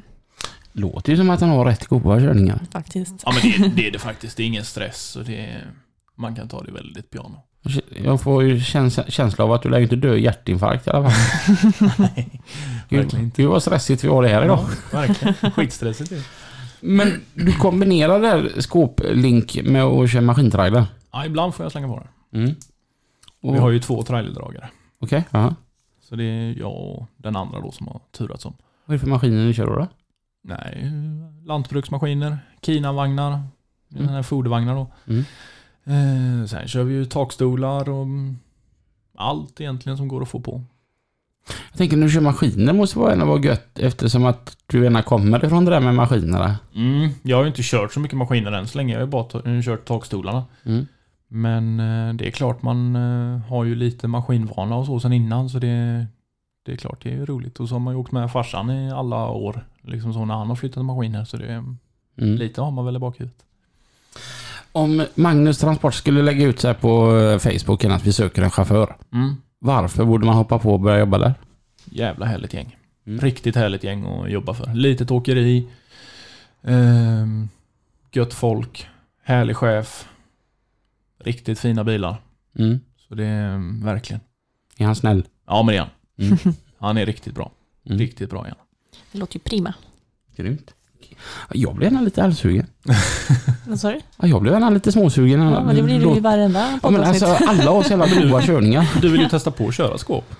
Låter ju som att han har rätt goda körningar. faktiskt. Ja men det, det är det faktiskt, det är ingen stress och det är, man kan ta det väldigt piano. Jag får ju käns- känsla av att du lär inte dö i hjärtinfarkt i alla fall. Nej, verkligen inte. Gud vad stressigt vi har det här idag. Ja, verkligen. Skitstressigt det. Men du kombinerar det här skåplink med att köra maskintrailer? Ja, ibland får jag slänga på den. Mm. Och, Vi har ju två trailerdragare. Okej, ja. Så det är jag och den andra då som har turats om. Vad är det för maskiner ni kör då? då? Nej, lantbruksmaskiner, Kina-vagnar, den här fodervagnar då. Mm. Eh, sen kör vi ju takstolar och allt egentligen som går att få på. Jag tänker när du kör maskiner måste vara ändå vara gött eftersom att du gärna kommer ifrån det där med maskinerna. Mm, jag har ju inte kört så mycket maskiner än så länge. Jag har ju bara eh, kört takstolarna. Mm. Men eh, det är klart man eh, har ju lite maskinvana och så sen innan så det, det är klart det är roligt. Och så har man ju åkt med farsan i alla år. Liksom så när han har flyttat maskiner så det Mm. lite har man väl i bakhuvudet. Om Magnus Transport skulle lägga ut så här på eh, Facebook att vi söker en chaufför. Mm. Varför borde man hoppa på och börja jobba där? Jävla härligt gäng. Mm. Riktigt härligt gäng att jobba för. Litet åkeri. ehm, gött folk. Härlig chef. Riktigt fina bilar. Mm. Så det är mm, verkligen. Är han snäll? Ja men det är han. Mm. Han är riktigt bra. Mm. Riktigt bra igen. Det låter ju prima. Grymt. Jag blev gärna lite halvsugen. Vad sa du? Ja, jag blev gärna lite småsugen. Ja, men det blir du i varenda Ja, men alltså, alla har så jävla goda körningar. Du vill ju testa på att köra skåp.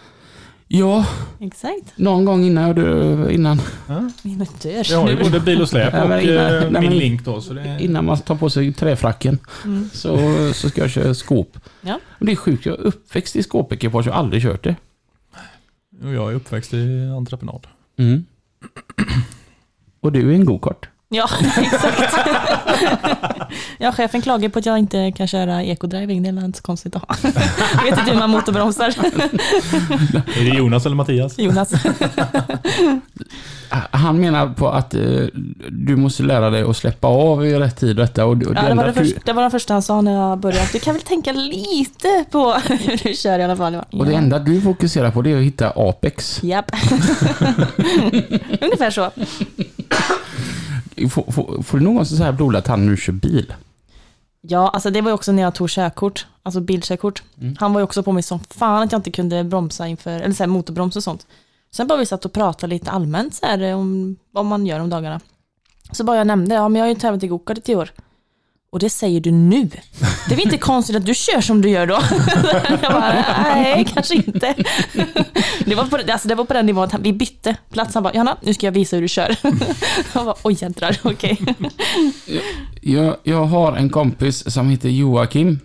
Ja, Exakt. någon gång innan jag dör, innan, Mina dör. Jag har ju både bil och släp Ja, och men innan- eh, nej, min men- link då. Så det, innan man tar på sig träfracken Mm. så, så ska jag köra skåp. Ja. Det är sjukt, jag är uppväxt i skåpekipage och aldrig kört det. och jag är uppväxt i entreprenad. Mm. Och du är en go-kart. Ja, exakt. ja, chefen klagar på att jag inte kan köra ekodriving. Det är inte så konstigt att ha. Jag vet inte hur man motorbromsar. Är det Jonas eller Mattias? Jonas. Han menar på att eh, du måste lära dig att släppa av i rätt tid och detta. Och, och Ja, det, var det, första, det var det första han sa när jag började. Du kan väl tänka lite på hur du kör i alla fall. och det enda du fokuserar på det är att hitta Apex. Japp. Ungefär så. Får, får, får du någonsin så här blodad tand när du kör bil? Ja, alltså det var ju också när jag tog körkort, alltså bilkörkort. Mm. Han var ju också på mig som fan att jag inte kunde bromsa inför, eller så här motorbroms och sånt. Sen bara vi satt och pratade lite allmänt så här om vad man gör om dagarna. Så bara jag nämnde, ja men jag har ju tävlat i gokart i tio år. Och det säger du nu. Det är väl inte konstigt att du kör som du gör då? Jag bara, nej, kanske inte. Det var, på, alltså det var på den nivån att vi bytte plats. Han bara, Johanna, nu ska jag visa hur du kör. Jag bara, oj jädrar, okej. Jag, jag har en kompis som heter Joakim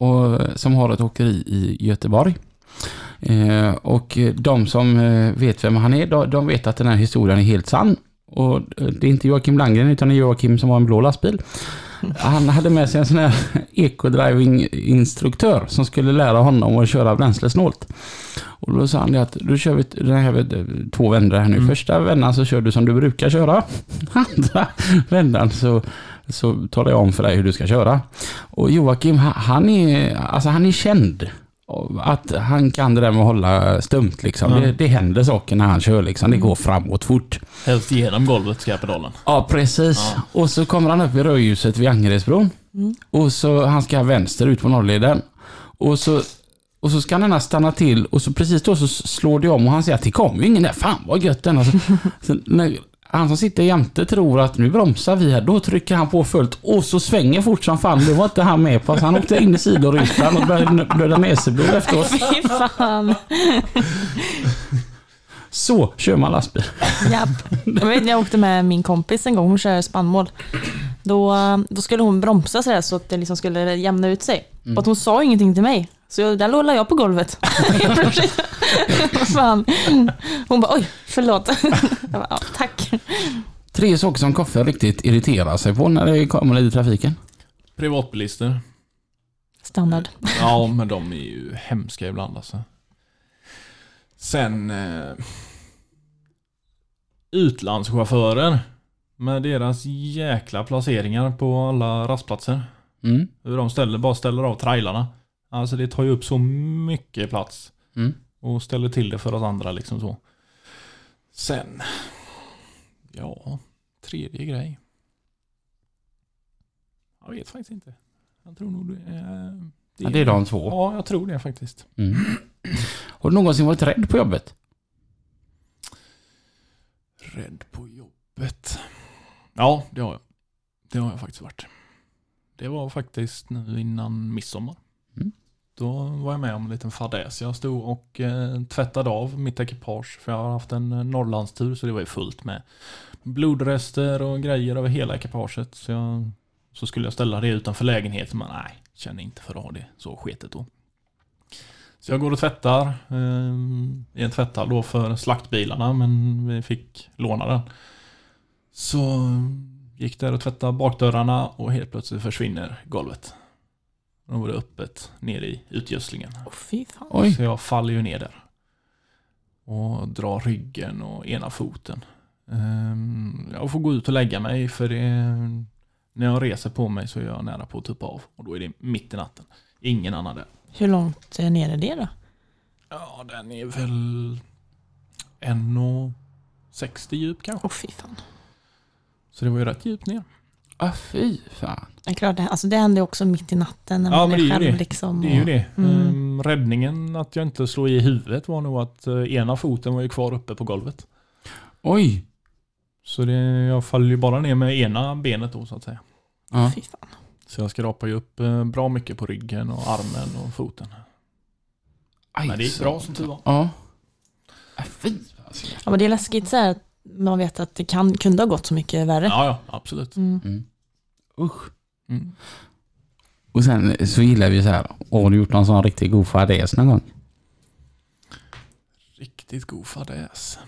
och som har ett åkeri i Göteborg. Eh, och de som eh, vet vem han är, de, de vet att den här historien är helt sann. Och eh, det är inte Joakim Landgren utan det är Joakim som har en blå lastbil. Han hade med sig en sån här eco-driving-instruktör som skulle lära honom att köra bränslesnålt. Och då sa han att då kör vi den här två vändor här nu. Mm. Första vändan så kör du som du brukar köra. Andra vändan så, så talar jag om för dig hur du ska köra. Och Joakim, han är, alltså han är känd. Att han kan det där med att hålla stumt liksom. Ja. Det, det händer saker när han kör liksom. Det går framåt fort. Helst genom golvet ska pedalen. Ja, precis. Ja. Och så kommer han upp i rödljuset vid Angeredsbron. Mm. Och så han ska vänster ut på norrleden. Och så, och så ska han stanna till och så precis då så slår det om och han säger att det kommer ju ingen där. Fan vad gött den. Alltså, så när han som sitter jämte tror att nu bromsar vi här. Då trycker han på fullt och så svänger fort som fan. Det var inte han med på. Så han åkte in i sidorutan och började blöda näsblod efteråt. Fy fan. Så kör man lastbil. Japp. Jag vet när jag åkte med min kompis en gång, hon kör spannmål. Då, då skulle hon bromsa sådär så att det liksom skulle jämna ut sig. Och att hon sa ingenting till mig. Så där låg jag på golvet. Fan. Hon bara oj, förlåt. Jag bara, ja, tack. Tre saker som Koffe riktigt irriterar sig på när det kommer i trafiken. Privatbilister. Standard. Ja, men de är ju hemska ibland alltså. Sen... Eh, utlandschaufförer. Med deras jäkla placeringar på alla rastplatser. Mm. Hur de ställer, bara ställer av trailarna. Alltså det tar ju upp så mycket plats. Mm. Och ställer till det för oss andra liksom så. Sen... Ja, tredje grej. Jag vet faktiskt inte. Jag tror nog det är... Ja, det är de två. Ja, jag tror det faktiskt. Mm. Har du någonsin varit rädd på jobbet? Rädd på jobbet. Ja, det har jag. Det har jag faktiskt varit. Det var faktiskt nu innan midsommar. Mm. Då var jag med om en liten fadäs. Jag stod och eh, tvättade av mitt ekipage. För jag har haft en eh, Norrlandstur så det var ju fullt med blodrester och grejer över hela ekipaget. Så, jag, så skulle jag ställa det utanför lägenheten men nej, känner inte för att ha det så sketet då. Så jag går och tvättar eh, i en tvätthall då för slaktbilarna men vi fick låna den. Så gick där och tvättade bakdörrarna och helt plötsligt försvinner golvet. Då var det öppet ner i utgödslingen. Åh fy fan. Oj. Så jag faller ju ner där. Och drar ryggen och ena foten. Ehm, Jag får gå ut och lägga mig för det, när jag reser på mig så är jag nära på att tuppa av. Och då är det mitt i natten. Ingen annan där. Hur långt eh, ner är det då? Ja, den är väl 1,60 djup kanske. Åh fy fan. Så det var ju rätt djupt ner. Ah, fy fan. Det är klart, det, alltså det händer också mitt i natten när Ja, man men är det är själv det. liksom. Det är ju det. Mm. Ehm, räddningen att jag inte slog i huvudet var nog att eh, ena foten var ju kvar uppe på golvet. Oj. Så det, jag faller ju bara ner med ena benet då så att säga. Ja. Fy fan. Så jag skrapar ju upp eh, bra mycket på ryggen och armen och foten. Aj, Men det gick så- bra som tur var. Ja. Ah, fy alltså. Ja, men det är läskigt så här, att man vet att det kan, kunde ha gått så mycket värre. Ja, ja, absolut. Mm. Mm. Usch. Mm. Och sen så gillar vi så här. Har du gjort någon sån riktigt god fadäs någon gång? Riktigt god fadäs.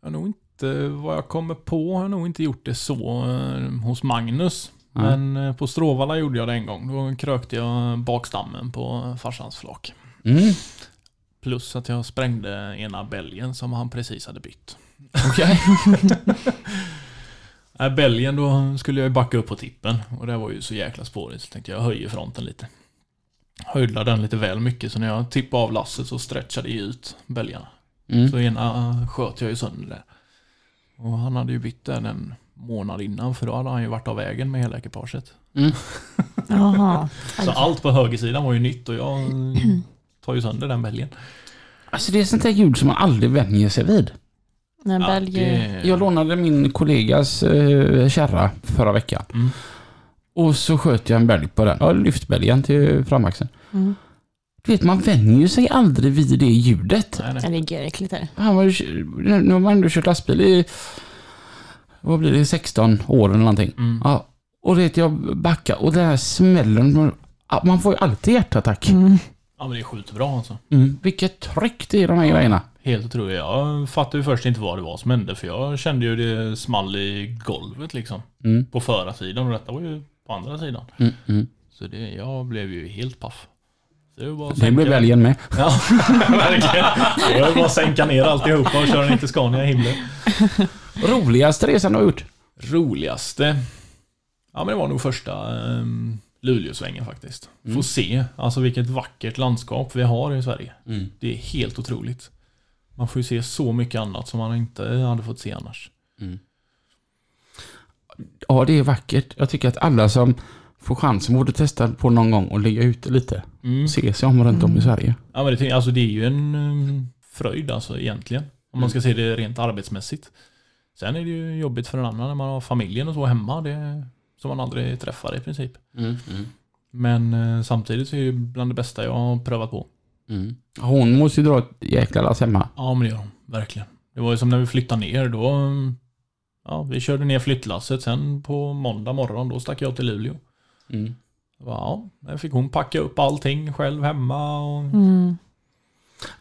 Jag har nog inte, vad jag kommer på, har jag nog inte gjort det så eh, hos Magnus. Ja. Men eh, på Stråvalla gjorde jag det en gång. Då krökte jag bakstammen på farsans flak. Mm. Plus att jag sprängde ena bälgen som han precis hade bytt. Okej. Nej, bälgen då skulle jag ju backa upp på tippen och det var ju så jäkla spårigt så tänkte jag höjer fronten lite. Höjde den lite väl mycket så när jag tippade av lasset så stretchade jag ut bälgarna. Mm. Så ena sköt jag ju sönder där. Och han hade ju bytt den en månad innan för då hade han ju varit av vägen med hela ekipaget. Mm. Så allt på högersidan var ju nytt och jag tar ju sönder den bälgen. Alltså det är sånt där ljud som man aldrig vänjer sig vid. När Ja, det- Jag lånade min kollegas eh, kärra förra veckan. Mm. Och så sköt jag en bälg på den. Ja, lyftbälgen till framaxeln. Mm. Du vet, man vänjer sig aldrig vid det ljudet. Nej, nej. Det är göräckligt där. Han var nu har man ändå kört lastbil i, vad blir det, 16 år eller någonting. Mm. Ja, och det jag backar och den här smällen, man får ju alltid hjärtattack. Mm. Ja men det är sjukt bra alltså. Mm. Vilket tryck det är i de här grejerna. Helt otroligt. Jag fattade ju först inte vad det var som hände för jag kände ju det small i golvet liksom. Mm. På förarsidan och detta var ju på andra sidan. Mm. Mm. Så det, jag blev ju helt paff. Så det var Det blev väljen med. Ja, verkligen. Det var bara att sänka ner alltihopa och köra ner till Scania i himlen. Roligaste resan du har gjort? Roligaste? Ja men det var nog första um, Luleåsvängen faktiskt. Få Mm. se, alltså vilket vackert landskap vi har i Sverige. Mm. Det är helt otroligt. Man får ju se så mycket annat som man inte hade fått se annars. Mm. Ja, det är vackert. Jag tycker att alla som får chansen borde testa på någon gång och ligga ute lite. Mm. Se sig om runt om i Sverige. Ja men det, alltså, det är ju en um, fröjd alltså egentligen. Om man ska se det rent arbetsmässigt. Sen är det ju jobbigt för en annan när man har familjen och så hemma. Det, som man aldrig träffar i princip. Mm. Men eh, samtidigt så är det ju bland det bästa jag har prövat på. Mm. Hon måste ju dra ett jäkla lass hemma. Ja men det gör hon, verkligen. Det var ju som när vi flyttade ner då. Ja, vi körde ner flyttlasset. Sen på måndag morgon då stack jag till Luleå. Mm. Ja, där fick hon packa upp allting själv hemma och... Mm.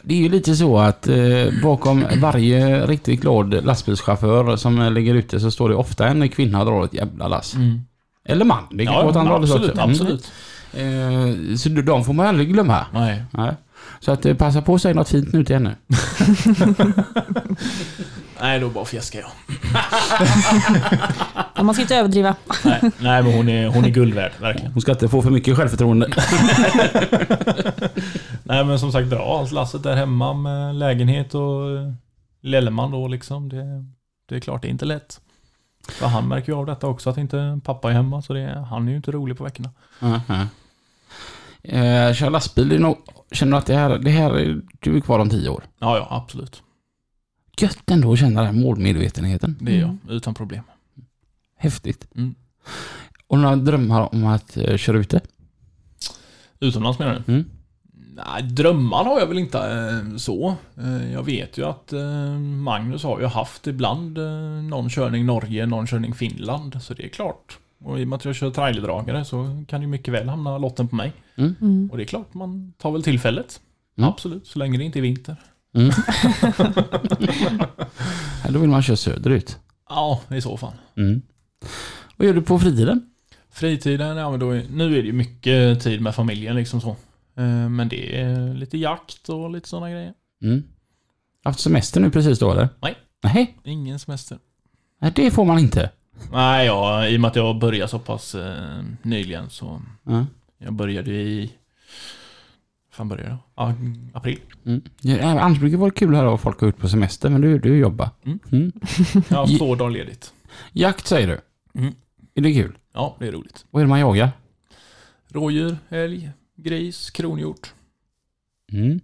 Det är ju lite så att eh, bakom varje riktigt glad lastbilschaufför som ligger ute så står det ofta en kvinna och drar ett jävla lass. Mm. Eller man. Det kan Ja, gå åt andra hållet absolut, också. Mm. absolut. Eh, så de får man aldrig glömma. Nej. Nej. Så att eh, passa på att säga något fint nu till henne. Nej, då bara fjäskar jag. Ja, man ska inte överdriva. Nej, nej men hon är, hon är guld värd, verkligen. Hon ska inte få för mycket självförtroende. Nej men som sagt, dra allt lasset där hemma med lägenhet och eh, Lelleman då liksom. Det, det är klart, det är inte lätt. För han märker ju av detta också, att inte pappa är hemma. Så det, han är ju inte rolig på veckorna. uh eh, kör lastbil, är nog, känner du att det här, det här är, du är kvar om tio år? Ja, ja, absolut. Gött ändå att känna den här målmedvetenheten. Det är Mm. jag, utan problem. Häftigt. Mm. Och några drömmar om att eh, köra ute? Utomlands menar du? Mm. Nej, drömmar har jag väl inte eh, så. Eh, jag vet ju att eh, Magnus har ju haft ibland någon körning Norge, någon körning Finland. Så det är klart. Och i och med att jag kör trailerdragare så kan ju mycket väl hamna lotten på mig. Mm. Och det är klart, man tar väl tillfället. Mm. Absolut, så länge det inte är vinter. Mm. Då vill man köra söderut. Ja, i så fall. Mm. Vad gör du på fritiden? Fritiden, ja men då är, nu är det ju mycket tid med familjen liksom så. Eh, Men det är lite jakt och lite sådana grejer. Mm. Haft semester nu precis då eller? Nej. Nej, Ingen semester. Nej det får man inte. Nej, ja, i och med att jag började så pass eh, nyligen så Ja. jag började i... fan började jag? Ja, april. Mm. Ja, annars brukar det vara kul att höra vad folk har gjort på semester, men du, du jobbar. Mm. Mm. Jag har två dagar ledigt. Jakt säger du. Mm. Är det kul? Ja, det är roligt. Vad är det man jagar? Rådjur, älg, gris, kronhjort. Mm.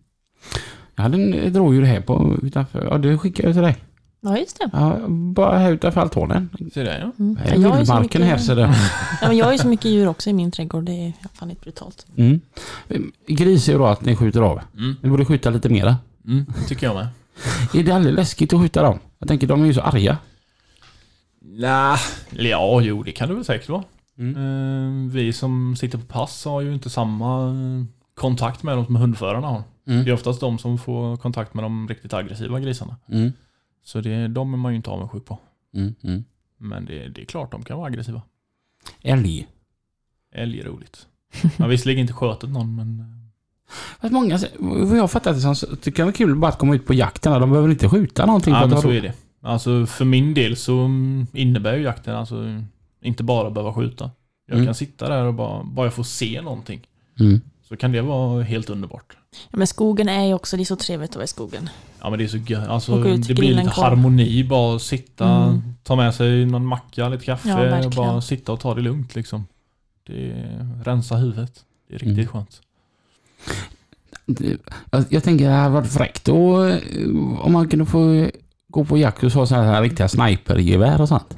Jag hade en, ett rådjur här på utanför. Ja, det skickade jag till dig. Ja, just det. Ja, bara här utanför altanen. Ser det ja. Mm. Här är Jag, mycket, här så det. ja, men jag har ju så mycket djur också i min trädgård. Det är fan inte brutalt. Mm. Gris är ju då att ni skjuter av. Mm, Ni borde skjuta lite mera. mm, tycker jag med. Är det aldrig läskigt att skjuta dem? Jag tänker, de är ju så arga. Nja, ja, jo, det kan det väl säkert vara. Mm. Eh, Vi som sitter på pass har ju inte samma eh, kontakt med dem som hundförarna har. Det är Mm. oftast de som får kontakt med de riktigt aggressiva grisarna. Mm. Så det, de är man ju inte avundsjuk på. Mm. Mm. Men det, det är klart de kan vara aggressiva. Älg. Älg är roligt. Har visserligen inte skjutit någon men... eh, Fast många, vad jag fattat det som, så tycker det är kul bara att komma ut på jakten. De behöver inte skjuta någonting. Ja men så är det. Alltså för min del så mm, innebär ju jakten alltså inte bara behöva skjuta. Jag Mm. kan sitta där och bara, bara jag får se någonting. Mm. Så kan det vara helt underbart. Ja, men skogen är ju också, det är så trevligt att vara i skogen. Ja men det är så gött. Alltså det blir lite korv. harmoni bara att sitta, Mm. ta med sig någon macka, lite kaffe, Ja, verkligen. bara sitta och ta det lugnt liksom. Det är, rensa huvudet. Det är riktigt Mm. skönt. Jag, jag tänker det hade varit fräckt då, eh, om man kunde få gå på jakt och ha så här riktiga snipergevär och sånt.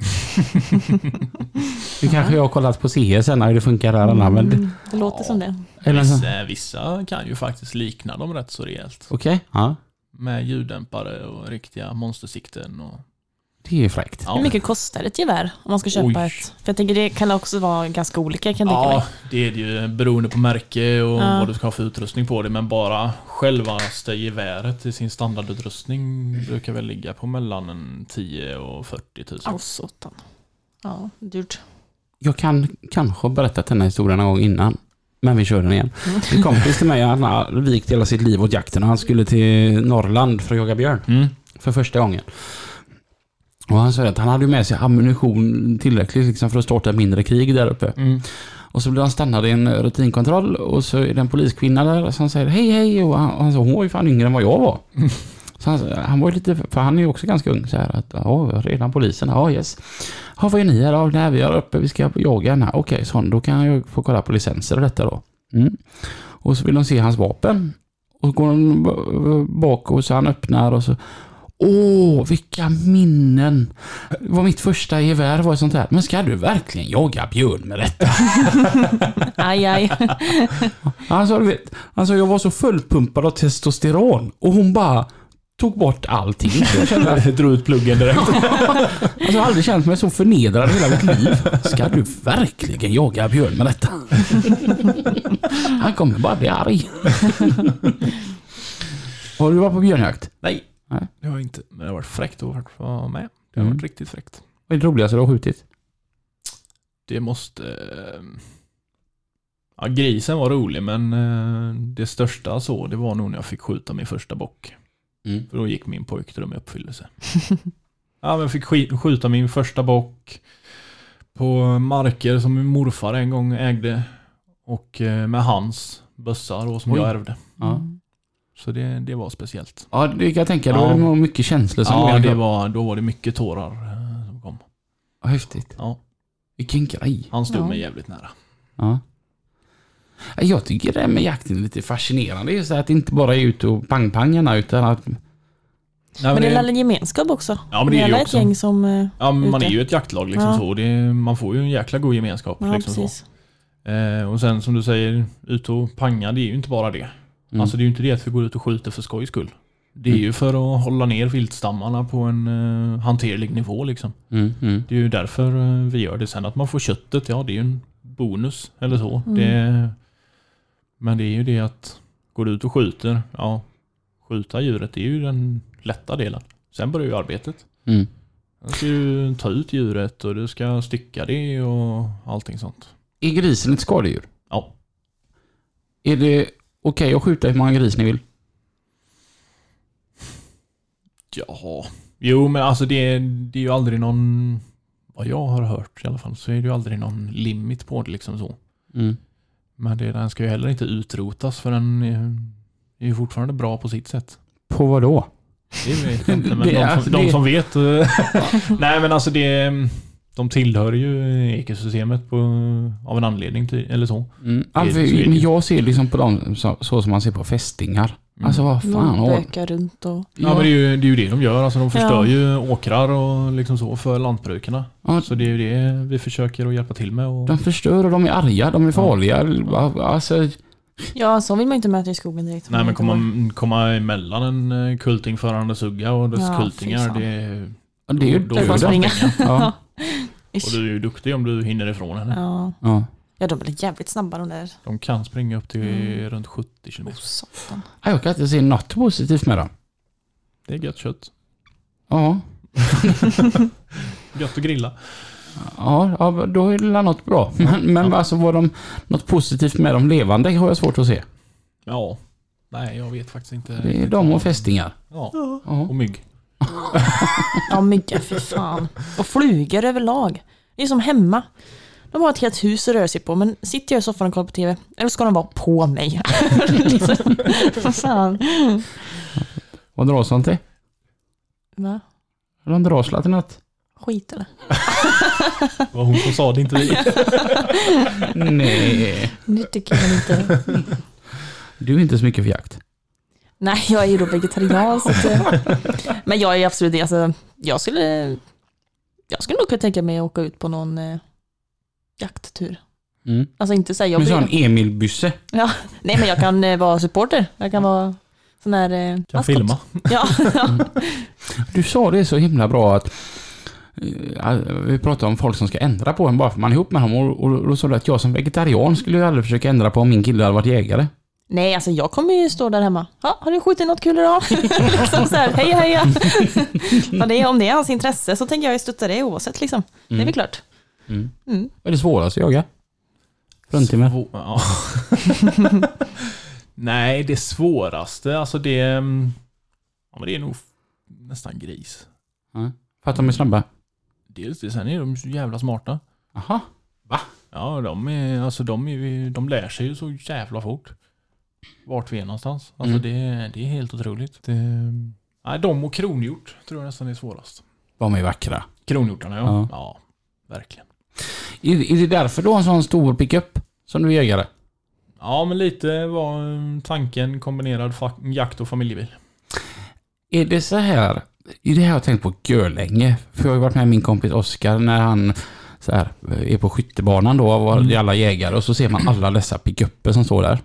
Nu kanske jag har kollat på sen hur det funkar där Anna, men... Mm, det låter som det. Vissa, vissa kan ju faktiskt likna dem rätt så rejält. Okej, ja. Med ljuddämpare och riktiga monstersikten och... Det är fräckt. Ja. Hur mycket kostar ett gevär om man ska köpa Oj. ett? För jag tänker det kan också vara ganska olika kan jag tänka Ja, mig. det är det ju beroende på märke och Ja. vad du ska ha för utrustning på det. Men bara självaste geväret i sin standardutrustning brukar väl ligga på mellan en 10 och 40 000. Åh, satan. Ja, dyrt. Jag kan kanske ha berättat den här historien en gång innan. Men vi kör den igen. En kompis till mig, han har vikt hela sitt liv åt jakten och han skulle till Norrland för att jaga björn. Mm. För första gången. Och han sa att han hade med sig ammunition tillräckligt liksom för att starta ett mindre krig där uppe. Mm. Och så blev han stannad i en rutinkontroll och så är det en poliskvinna där som säger hej hej och han, och han sa hon var ju fan yngre än vad jag var. Så han, han var ju lite, för han är ju också ganska ung så här att ja, redan polisen, ja yes. Ja, vad är ni här då? Nej, vi är uppe, vi ska jaga här. Okej, så då kan jag få kolla på licenser och detta då. Mm. Och så vill de se hans vapen. Och så går de bak och så han öppnar och så Åh, vilka minnen! Det var mitt första gevär var ett sånt här. Men ska du verkligen jaga björn med detta? Aj, aj. Han sa, du vet, han sa jag var så fullpumpad av testosteron och hon bara tog bort allting. Jag kände, Drog ut pluggen direkt. alltså, jag har aldrig känt mig så förnedrad hela mitt liv. Ska du verkligen jaga björn med detta? Han kommer bara bli arg. Har du varit på björnjakt? Nej, Nej. det har jag inte. Men det har varit fräckt att vara med. Det har Mm. varit riktigt fräckt. Vad är det roligaste du har skjutit? Det måste... eh, Ja, grisen var rolig men eh, det största så, det var nog när jag fick skjuta min första bock. Mm. För då gick min pojkdröm i uppfyllelse. ja, men jag fick sk- skjuta min första bock på marker som min morfar en gång ägde. Och eh, med hans bössa då som Oj. jag ärvde. Ja. Så det, det var speciellt. Ja, det kan jag tänka. Då Ja. är det mycket känslor som Ja, det var, då var det mycket tårar eh, som kom. Ja, häftigt. Ja, Vilken grej. han stod Ja. mig jävligt nära. Ja. Jag tycker det här med jakten är lite fascinerande. Just att det inte bara är ut och pang-pangarna utan att... Nej, Men det är väl en gemenskap också? Ja, men det är ju ett också. gäng som... eh, Ja, men man ute. är ju ett jaktlag liksom Ja. så. Det man får ju en jäkla god gemenskap. Ja, liksom precis. så. Eh, och sen som du säger, ut och panga, det är ju inte bara det. Mm. Alltså det är ju inte det att vi går ut och skjuter för skojs skull. Det är Mm. ju för att hålla ner viltstammarna på en uh, hanterlig nivå liksom. Mm, mm. Det är ju därför eh, vi gör det. Sen att man får köttet, ja det är ju en bonus eller så. Mm. Det, men det är ju det att går du ut och skjuter, ja skjuta djuret det är ju den lätta delen. Sen börjar ju arbetet. Mm. Ska du ta ut djuret och du ska stycka det och allting sånt. Är grisen ett skadedjur? Ja. Är det okej att skjuta hur många gris ni vill? Ja. Jo men alltså det, det är ju aldrig någon, vad jag har hört i alla fall, så är det ju aldrig någon limit på det liksom så. Mm. Men det, den ska ju heller inte utrotas för den är, är ju fortfarande bra på sitt sätt. På vad då? Det vet jag inte, men Det de, som, de det- som vet. eh, Nej men alltså det, de tillhör ju ekosystemet på, av en anledning till, eller så. Mm. Alltså, men jag ser liksom på dem så, så som man ser på fästingar. Mm. Alltså vad fan Någon har... bökar runt och... Ja, men det är, ju, det är ju det de gör. Alltså de förstör Ja. ju åkrar och liksom så för lantbrukarna. Ja, Så det är ju det vi försöker att hjälpa till med. Och, de förstör och de är arga, de är farliga. Alltså, Ja, så vill man inte möta i skogen direkt. nej men komma, komma emellan en eh, kultingförande sugga och dess Ja, kultingar. Det är, ja, det är ju då, då Det är bara är springa. springa. Ja. Och du är ju duktig om du hinner ifrån henne. Ja. Ja. ja, de blir jävligt snabba de där. De kan springa upp till Mm. runt 70 km. Oh, satan. Ja, Jag kan inte se något positivt med dem. Det är gött kött. Ja. Gött att grilla. Ja, ja, då är det något bra. Men, men alltså var de något positivt med de levande har jag svårt att se. Ja. Nej, jag vet faktiskt inte. Det är de och fästingar. Ja. Ja. Och mygg. Ja, myggar, fy fan. Och flugor överlag. Det är som hemma. De har ett helt hus att röra sig på, men sitter jag i soffan och kollar på TV, eller ska de vara på mig? liksom. Vad fan. Vad dras de till? Va? De dras till något? Skit eller? Det var hon som sa det, inte vi. Nej. Det tycker jag inte. Du är inte så mycket för jakt. Nej, jag är ju då vegetarian. Så att, eh, men jag är absolut det. Alltså, jag skulle, jag skulle nog kunna tänka mig att åka ut på någon, eh, jakttur. Mm. Alltså inte säga jag Men så blir- en Emil-bysse. Ja, nej men jag kan eh, vara supporter. Jag kan vara sån här... Eh, Kan maskot. filma. Ja, Du sa det så himla bra att eh, vi pratade om folk som ska ändra på en bara för man är ihop med honom och, och då sa du att jag som vegetarian skulle ju aldrig försöka ändra på om min kille hade varit jägare. Nej alltså jag kommer ju stå där hemma. Ja, har du skjutit något kul idag? liksom så här, hej heja. Men det är, om det är hans intresse så tänker jag ju stötta det oavsett liksom. Det är väl klart. Mm. Mm. Vad är det svåraste att jaga? Fruntimmer? Svå- Ja. Nej, det svåraste, alltså det... mm, Ja, men det är nog nästan gris. För att de är snabba? Dels det, sen är de så jävla smarta. Aha. Ja, de är, alltså de är de lär sig ju så jävla fort. Vart vi är någonstans. Alltså Mm. det, det är helt otroligt. Det, nej, de och kronhjort tror jag nästan är svårast. De är vackra. Kronhjortarna ja. Ja. Ja, verkligen. Är, är det därför du har en sån stor pickup? Som du jägare? Ja, men lite var mm, tanken kombinerad jakt och familjebil. Är det så här, är det här jag har tänkt på görlänge. För jag har ju varit med min kompis Oskar när han så här, är på skyttebanan då, och Mm. alla jägare, och så ser man alla dessa pickuper som står där.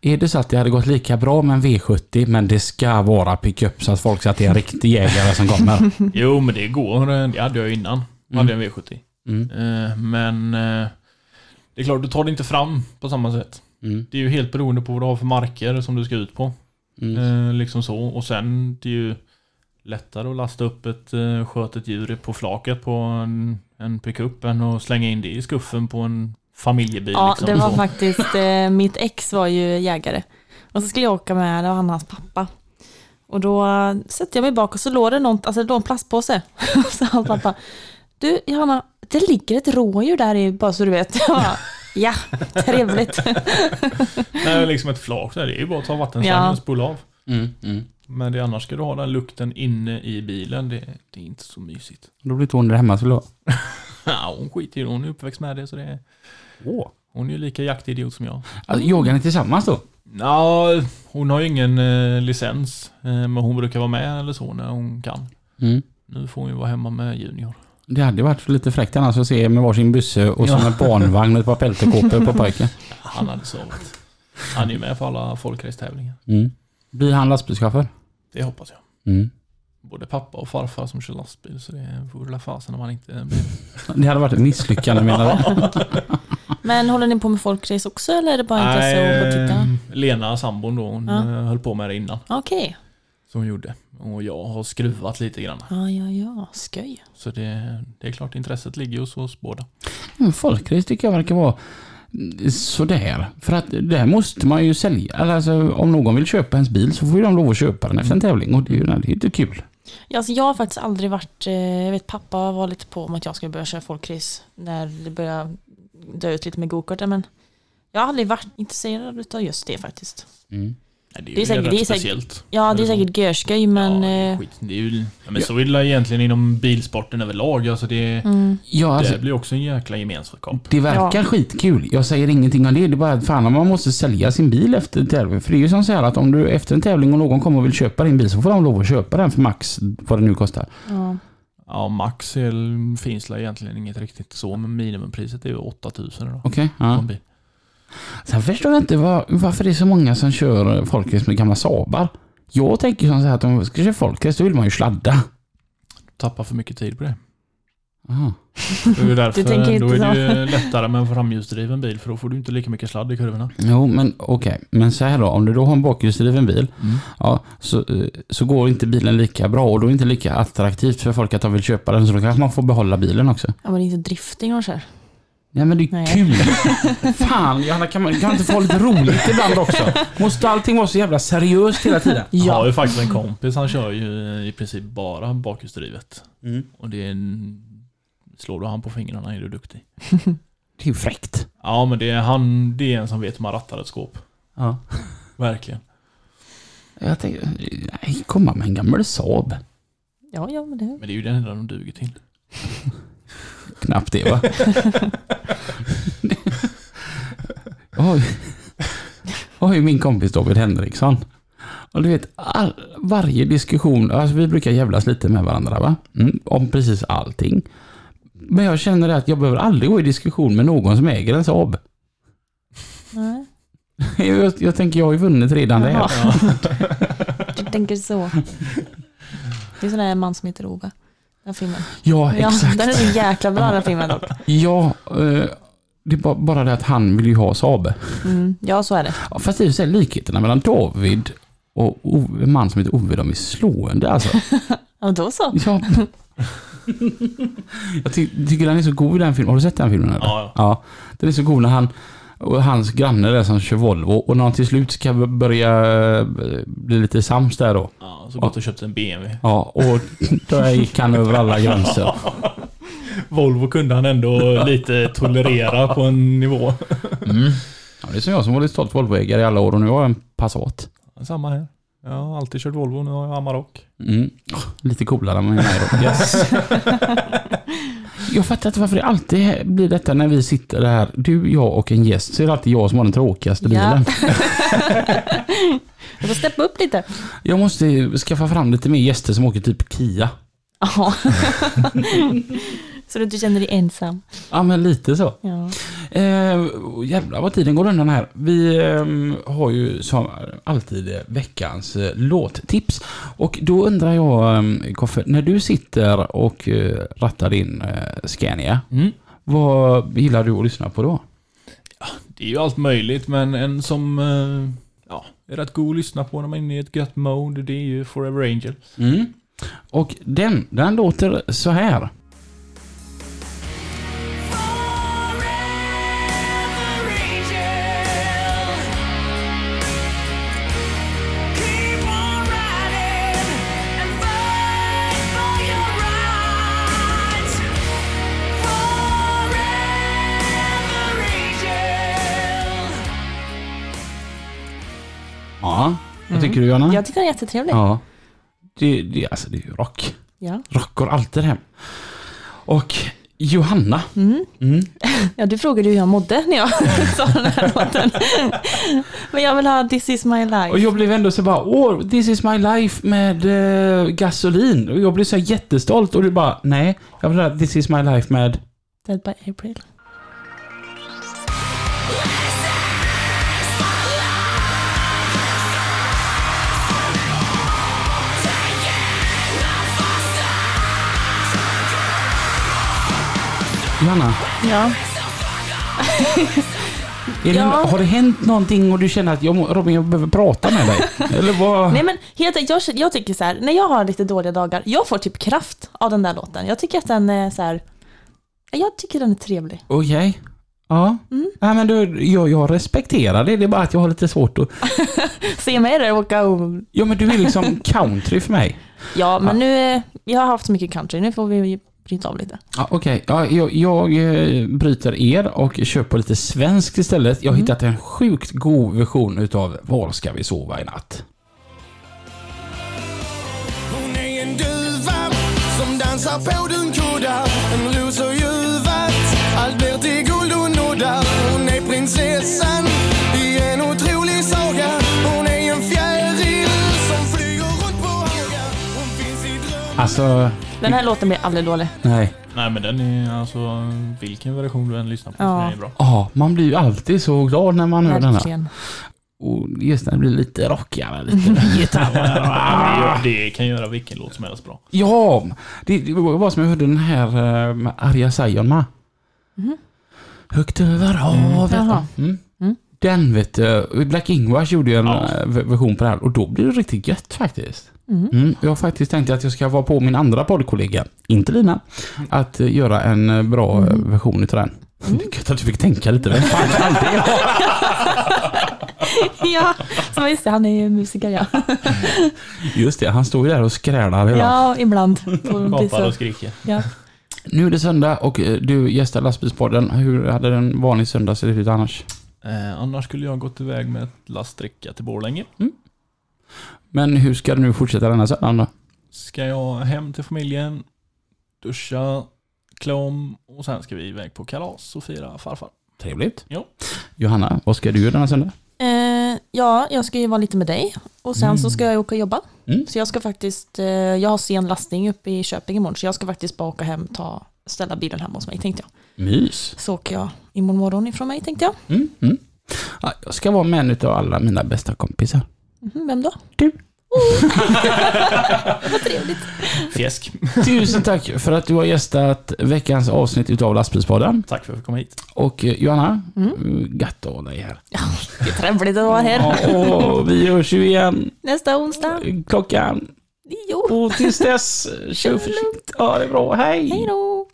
Är det så att det hade gått lika bra med en V70, men det ska vara pickup så att folk ser att det är en riktig jägare som kommer? Jo, men det går. Det hade jag innan. Mm. Hade jag en V70. Mm. Eh, Men eh, det är klart, du tar det inte fram på samma sätt. Mm. Det är ju helt beroende på vad du har för marker som du ska ut på. Mm. Eh, liksom så. Och sen det är ju lättare att lasta upp ett skötet djur på flaket på en, en pickup än att slänga in det i skuffen på en familjebil. Ja, liksom, det var så. faktiskt, eh, mitt ex var ju jägare. Och så skulle jag åka med, det var han och hans pappa. Och då eh, sätter jag mig bak och så låg det något, alltså det låg en plastpåse. så hans pappa, du Johanna, det ligger ett rådjur där i, bara så du vet. Jag bara, ja, trevligt. Nej, liksom ett flak där. Det är ju bara att ta vattenslangen Ja. och spola av. Mm. Mm. Men det, annars ska du ha den lukten inne i bilen. Det, det är inte så mysigt. Då blir inte hon där hemma så då. Ja, hon skiter i det. Hon är uppväxt med det. Så det är, Åh. hon är ju lika jaktidiot som jag. Alltså, jagar ni tillsammans då? Ja, hon har ju ingen eh, licens. Eh, men hon brukar vara med eller så när hon kan. Mm. Nu får hon ju vara hemma med Junior. Det hade varit lite fräckt annars att se med varsin busse och Ja. med barnvagn och ett par peltekåpor på pojken. Han hade sovit. Han är ju med på alla folkracetävlingar. Mm. Blir han lastbilschaufför? Det hoppas jag. Mm. Både pappa och farfar som kör lastbil. Så det vore la fasen om han inte blir... Det hade varit ett misslyckande menar du? Men håller ni på med folkrace också eller är det bara intresse att titta? eh, Lena, sambon då, hon Ja. eh, höll på med det innan. Okej, Som hon gjorde. Och jag har skruvat lite grann. ja ja ja, skoj. Så det, det är klart intresset ligger hos oss båda. Men folkrace tycker jag verkar vara sådär. För att det här måste man ju sälja. Eller Alltså, om någon vill köpa ens bil så får ju de lov att köpa den efter en tävling. Och det är ju det är inte kul. Ja, alltså jag har faktiskt aldrig varit, eh, jag vet pappa var lite på om att jag skulle börja köra folkrace när det började dö ut lite med gokarten men jag har aldrig varit intresserad av just det faktiskt. Mm. Nej, det är, Det är säkert- det är säkert- speciellt. Ja, det är säkert görskoj men... ja, det är eh, skit. Det är ju, ja, men så är det egentligen inom bilsporten överlag. Alltså det, mm, Ja, alltså, det blir också en jäkla gemenskap. det verkar Ja. skitkul. Jag säger ingenting om det. Det är bara att fan man måste sälja sin bil efter en tävling. För det är ju som så här att om du efter en tävling och någon kommer och vill köpa din bil så får de lov att köpa den för max vad det nu kostar. ja. Ja, Max finns egentligen inget riktigt så, men minimumpriset är ju 8000 idag. Okej? på ja. bil. Sen förstår jag inte var, varför det är så många som kör folkrace med gamla Sabar. Jag tänker som så här att om man ska köra folkrace då vill man ju sladda. Tappar för mycket tid på det. Aha. Det är ju därför, Du tänker inte då är det ju lättare med en framhjulsdriven bil, för då får du inte lika mycket sladd i kurvorna. Jo, men okej. Men så här då, om du då har en bakhjulsdriven bil, ja, så, eh, så går inte bilen lika bra och då är det inte lika attraktivt för folk att de vill köpa den, så då kanske man får behålla bilen också. ja, men det är inte drifting och så här. Ja men det är Nej. kul. Fan Johanna, kan man kan inte få lite roligt ibland också? Måste allting vara så jävla seriöst hela tiden? Jag har Ja, ju faktiskt en kompis, han kör ju i princip bara bakhjulsdrivet. Mm. Och det är en... Slår du han på fingrarna är du duktig. Det är ju fräckt. Ja men det är han, det är en som vet hur man rattar ett skåp. Ja. Verkligen. Jag tänker, nej, komma med en gammal Saab. ja, ja men det... Men det är ju den enda de duger till. Knappt det va? Oj. har ju min kompis David Henriksson. Och du vet, all, varje diskussion, alltså vi brukar jävlas lite med varandra va? Mm, om precis allting. Men jag känner att jag behöver aldrig gå i diskussion med någon som äger en Saab. Nej. Jag, jag tänker jag har ju vunnit redan där. Jaha. Ja. Du tänker så. Det är sån där man som heter Ove. Den filmen. Ja, Ja, exakt. den är så jäkla bra den filmen dock. Ja, eh, det är bara- det att han vill ju ha Saab. Mm, ja, så är det. Ja, Fast och för sig likheterna mellan David och Ove, en man som heter Ove, de är slående alltså. Ja, då så. Ja. Jag ty tycker den är så god i den filmen. Har du sett den filmen? Eller? Ja, ja. Den är så god när han och hans granne där som kör Volvo och när han till slut ska börja eh, bli lite sams där då. ja, så gått och köpt en BMW. Ja, och då gick han över alla gränser. Volvo kunde han ändå lite tolerera på en nivå. Mm. Ja, det är som jag som varit stolt Volvoägare i alla år och nu har jag en Passat. Samma här. Jag har alltid kört Volvo, nu har jag Amarok. Mm. Lite coolare än då. Yes. Jag fattar inte varför det alltid blir detta när vi sitter där, du, jag och en gäst, så är det alltid jag som har den tråkigaste Ja. bilen. Du får steppa upp lite. Jag måste skaffa fram lite mer gäster som åker typ Kia. Ja. så du inte känner dig ensam. Ja, men lite så. Ja. Eh, jävlar vad tiden går undan här. Vi eh, har ju som alltid veckans eh, låttips. Och då undrar jag, eh, Koffe, när du sitter och eh, rattar din eh, Scania, Mm. vad gillar du att lyssna på då? Det är ju allt möjligt, men en som eh, ja, är rätt god att lyssna på när man är inne i ett gött mode, det är ju Forever Angel. Mm. Och den, den låter så här. Vad tycker du Johanna? Jag tycker den är jättetrevlig. Ja. Det, det, alltså det är ju rock. Ja. Rock går alltid hem. Och Johanna. Mm. Mm. ja, du frågade hur jag mådde när jag sa den här låten. Men jag vill ha This is my life. Och jag blev ändå så bara, åh, this is my life med eh, gasolin. Och jag blev så jättestolt och du bara, nej, jag vill ha this is my life med... Dead by April. Johanna, Ja. det, Ja. har det hänt någonting och du känner att jag, Robin, jag behöver prata med dig? Eller vad? Nej men helt enkelt, jag, jag tycker så här, när jag har lite dåliga dagar, jag får typ kraft av den där låten. Jag tycker att den är så här, jag tycker den är trevlig. Okej. Ja. Mm. Nej, men du, jag, jag respekterar det. Det är bara att jag har lite svårt att... Se mig där åka och... Ja, men du är liksom country för mig. Ja, men nu, eh, jag har haft så mycket country, nu får vi bryta av lite. Ja, Okej, ja, jag, jag eh, bryter er och på lite svenskt istället. Jag har hittat en sjukt god version utav Var ska vi sova i natt? Hon är en duva som dansar på dunkuddar Alltså, Den här låten blir aldrig dålig. nej. Nej men den är alltså, vilken version du än lyssnar på så Ja. är den bra. Ja, man blir ju alltid så glad när man hör den här. Och just det blir lite rockigare, lite gitarr. Det, kan göra vilken låt som helst bra. Ja, det, det var som jag hörde den här eh, med Arja Saijonmaa. Högt över havet. Jaha. Mm. Mm. Den vet du, Black Ingvars gjorde ju en Ja. eh, version på det här och då blir det riktigt gött faktiskt. Mm. Mm. Jag har faktiskt tänkt att jag ska vara på min andra poddkollega, inte Lina, att eh, göra en eh, bra eh, version utav den. Det är gött att du fick tänka lite. Vem fan kan det? Ja, så just det, han är ju musiker ja. Just det, han står ju där och skrälar idag. Ja, ibland. Gapar och skriker. Ja. Nu är det söndag och du gästar lastbilspodden. Hur hade en vanlig söndag sett ut annars? Eh, annars skulle jag gått iväg med ett last dricka till Borlänge. Men hur ska du nu fortsätta denna söndagen då? Ska jag hem till familjen, duscha, klä om och sen ska vi iväg på kalas och fira farfar. Trevligt. Ja. Johanna, vad ska du göra denna söndag? Eh, ja, jag ska ju vara lite med dig och sen så ska jag åka och jobba. Mm. Så jag ska faktiskt, eh, jag har sen lastning uppe i Köping imorgon så jag ska faktiskt bara åka hem, ta ställa bilen hemma hos mig tänkte jag. Mys. Så åker jag imorgon morgon ifrån mig tänkte jag. Mm, mm. Ja, jag ska vara med en av alla mina bästa kompisar. Mhm, vem då? Du. Vad trevligt. Fjäsk. Tusen tack för att du har gästat veckans avsnitt utav Lastbilspodden. Tack för att jag fick komma hit. Och eh, Johanna, mm. gött att ha dig här. Det är trevligt att vara här. Ja, och vi hörs ju igen Nästa onsdag. klockan. Jo. Och tills dess, kör försiktigt. Ja, det är bra. Hej! Hej då.